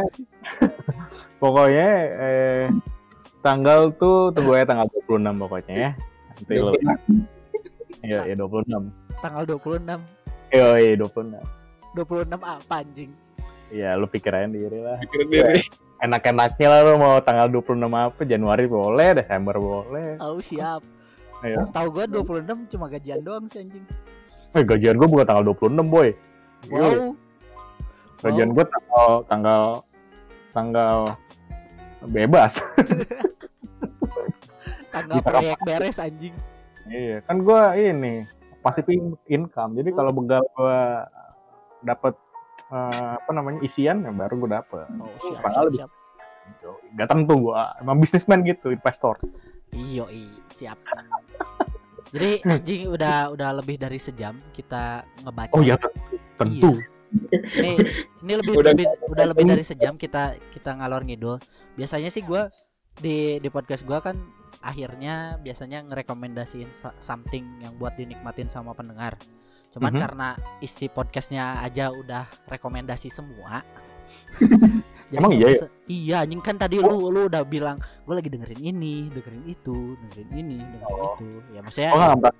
pokoknya eh tanggal tuh tunggu aja tanggal 26 pokoknya ya. Nanti lo iya ya 26. Tanggal 26 Iya, iya 26. 26 apa anjing? Iya, lu pikir aja diri lah. Pikirin diri. Enak-enaknya lah lu mau tanggal 26 apa, Januari boleh, Desember boleh. Oh siap Ayo. Setahu gua 26 cuma gajian doang sih anjing Eh, gajian gua bukan tanggal 26, boy. Wow Gajian gua tanggal tanggal tanggal bebas. Tanggal proyek beres anjing Iya, kan gua ini pasif in- income. Jadi kalau begal gua dapat eh, apa namanya isian ya baru gua dapet. Oh siap Padahal siap, siap. Gak tentu gua. Emang bisnismen gitu, investor. Iyo, i, siap. Jadi anjing udah udah lebih dari sejam kita ngebaca. Oh ya tentu. Ini ini lebih Udah- lebih udah lebih dari sejam kita kita ngalor ngidul. Biasanya sih gua di di podcast gua kan akhirnya biasanya ngerekomendasiin something yang buat dinikmatin sama pendengar. Cuman Mhm. karena isi podcastnya aja udah rekomendasi semua. Jadi Emang nggak iya ya? Iya, anjing kan tadi lu lu udah bilang gue lagi dengerin ini, dengerin itu, dengerin ini, dengerin Oh. itu. Ya maksudnya Gua gak merasa,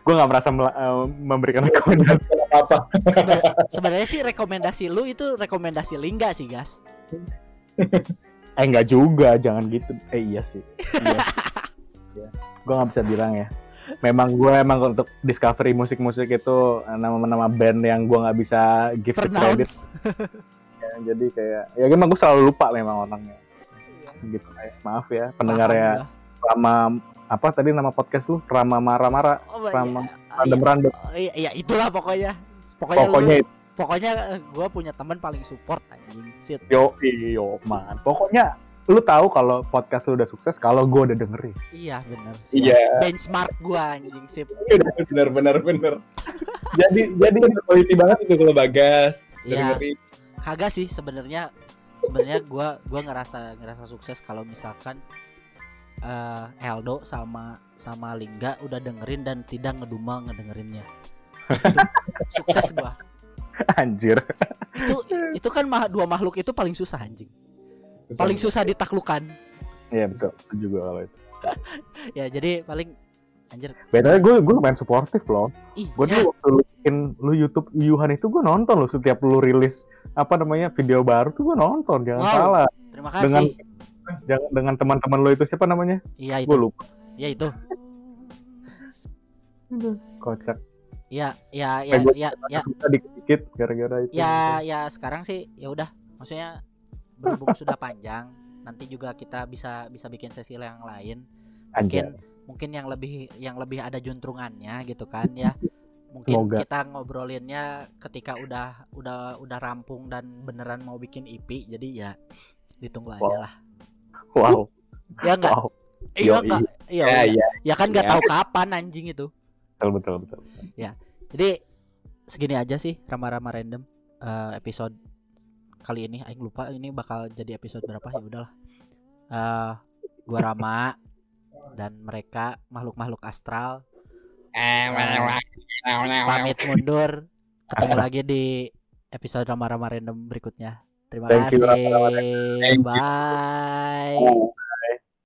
gua gak merasa eh, memberikan rekomendasi. apa Seben- sebenarnya sih rekomendasi lu itu rekomendasi Lingga sih, Gas. Eh enggak juga, jangan gitu. Eh iya sih. Iya. Iya. Gua nggak bisa bilang ya. Memang gue emang untuk discovery musik-musik itu eh, nama-nama band yang gua nggak bisa give the credit. Ya, jadi kayak ya emang gue selalu lupa memang orangnya. Gitu kayak maaf ya pendengar ya. Rama apa tadi nama podcast lu? Rama Mara Mara. Oh, Rama iya. Random Random. Oh, iya, iya, itulah pokoknya. Pokoknya, Pokoknya lu, pokoknya gue punya teman paling support anjing. Shit. yo yo man. Pokoknya lu tahu kalau podcast lu udah sukses kalau gue udah dengerin. Iya, bener. Siap. Iya. Benchmark gua anjing sip. bener bener bener jadi jadi quality banget itu kalau bagas Iya. Kagak sih sebenarnya sebenarnya gua gua ngerasa ngerasa sukses kalau misalkan eh Eldo sama sama Lingga udah dengerin dan tidak ngedumel ngedengerinnya. Itu sukses gua. Anjir. Itu itu kan mah- dua makhluk itu paling susah anjing. Paling susah ditaklukkan. Iya betul. Itu juga kalau itu. Ya jadi paling anjir. Bedanya gue gue lumayan suportif loh. Ih, Gue ya, dulu waktu lu bikin lu YouTube Yuhan itu gue nonton loh setiap lu rilis apa namanya video baru tuh gue nonton jangan Wow. salah terima dengan kasih. jangan dengan teman-teman lu itu siapa namanya Iya gue itu. lupa Ya itu. kocak Ya ya ya Eh, ya ya kita dikit-dikit gara-gara itu ya ya sekarang sih ya udah maksudnya berhubung sudah panjang nanti juga kita bisa bisa bikin sesi yang lain mungkin Anjir. mungkin yang lebih yang lebih ada juntrungannya gitu kan ya mungkin Semoga. kita ngobrolinnya ketika udah udah udah rampung dan beneran mau bikin IP jadi ya ditunggu aja Wow. lah wow ya enggak wow iya Yoi. enggak iya ya iya. ya ya kan nggak Ya. tahu kapan anjing itu betul betul betul Jadi segini aja sih rama-rama random eh, episode kali ini. Aing lupa ini bakal jadi episode berapa ya udahlah. Eh gua Rama dan mereka makhluk-makhluk astral pamit mundur. Ketemu lagi di episode rama-rama random berikutnya. Terima Thank you, kasih. Rama-Rama Thank you. Bye.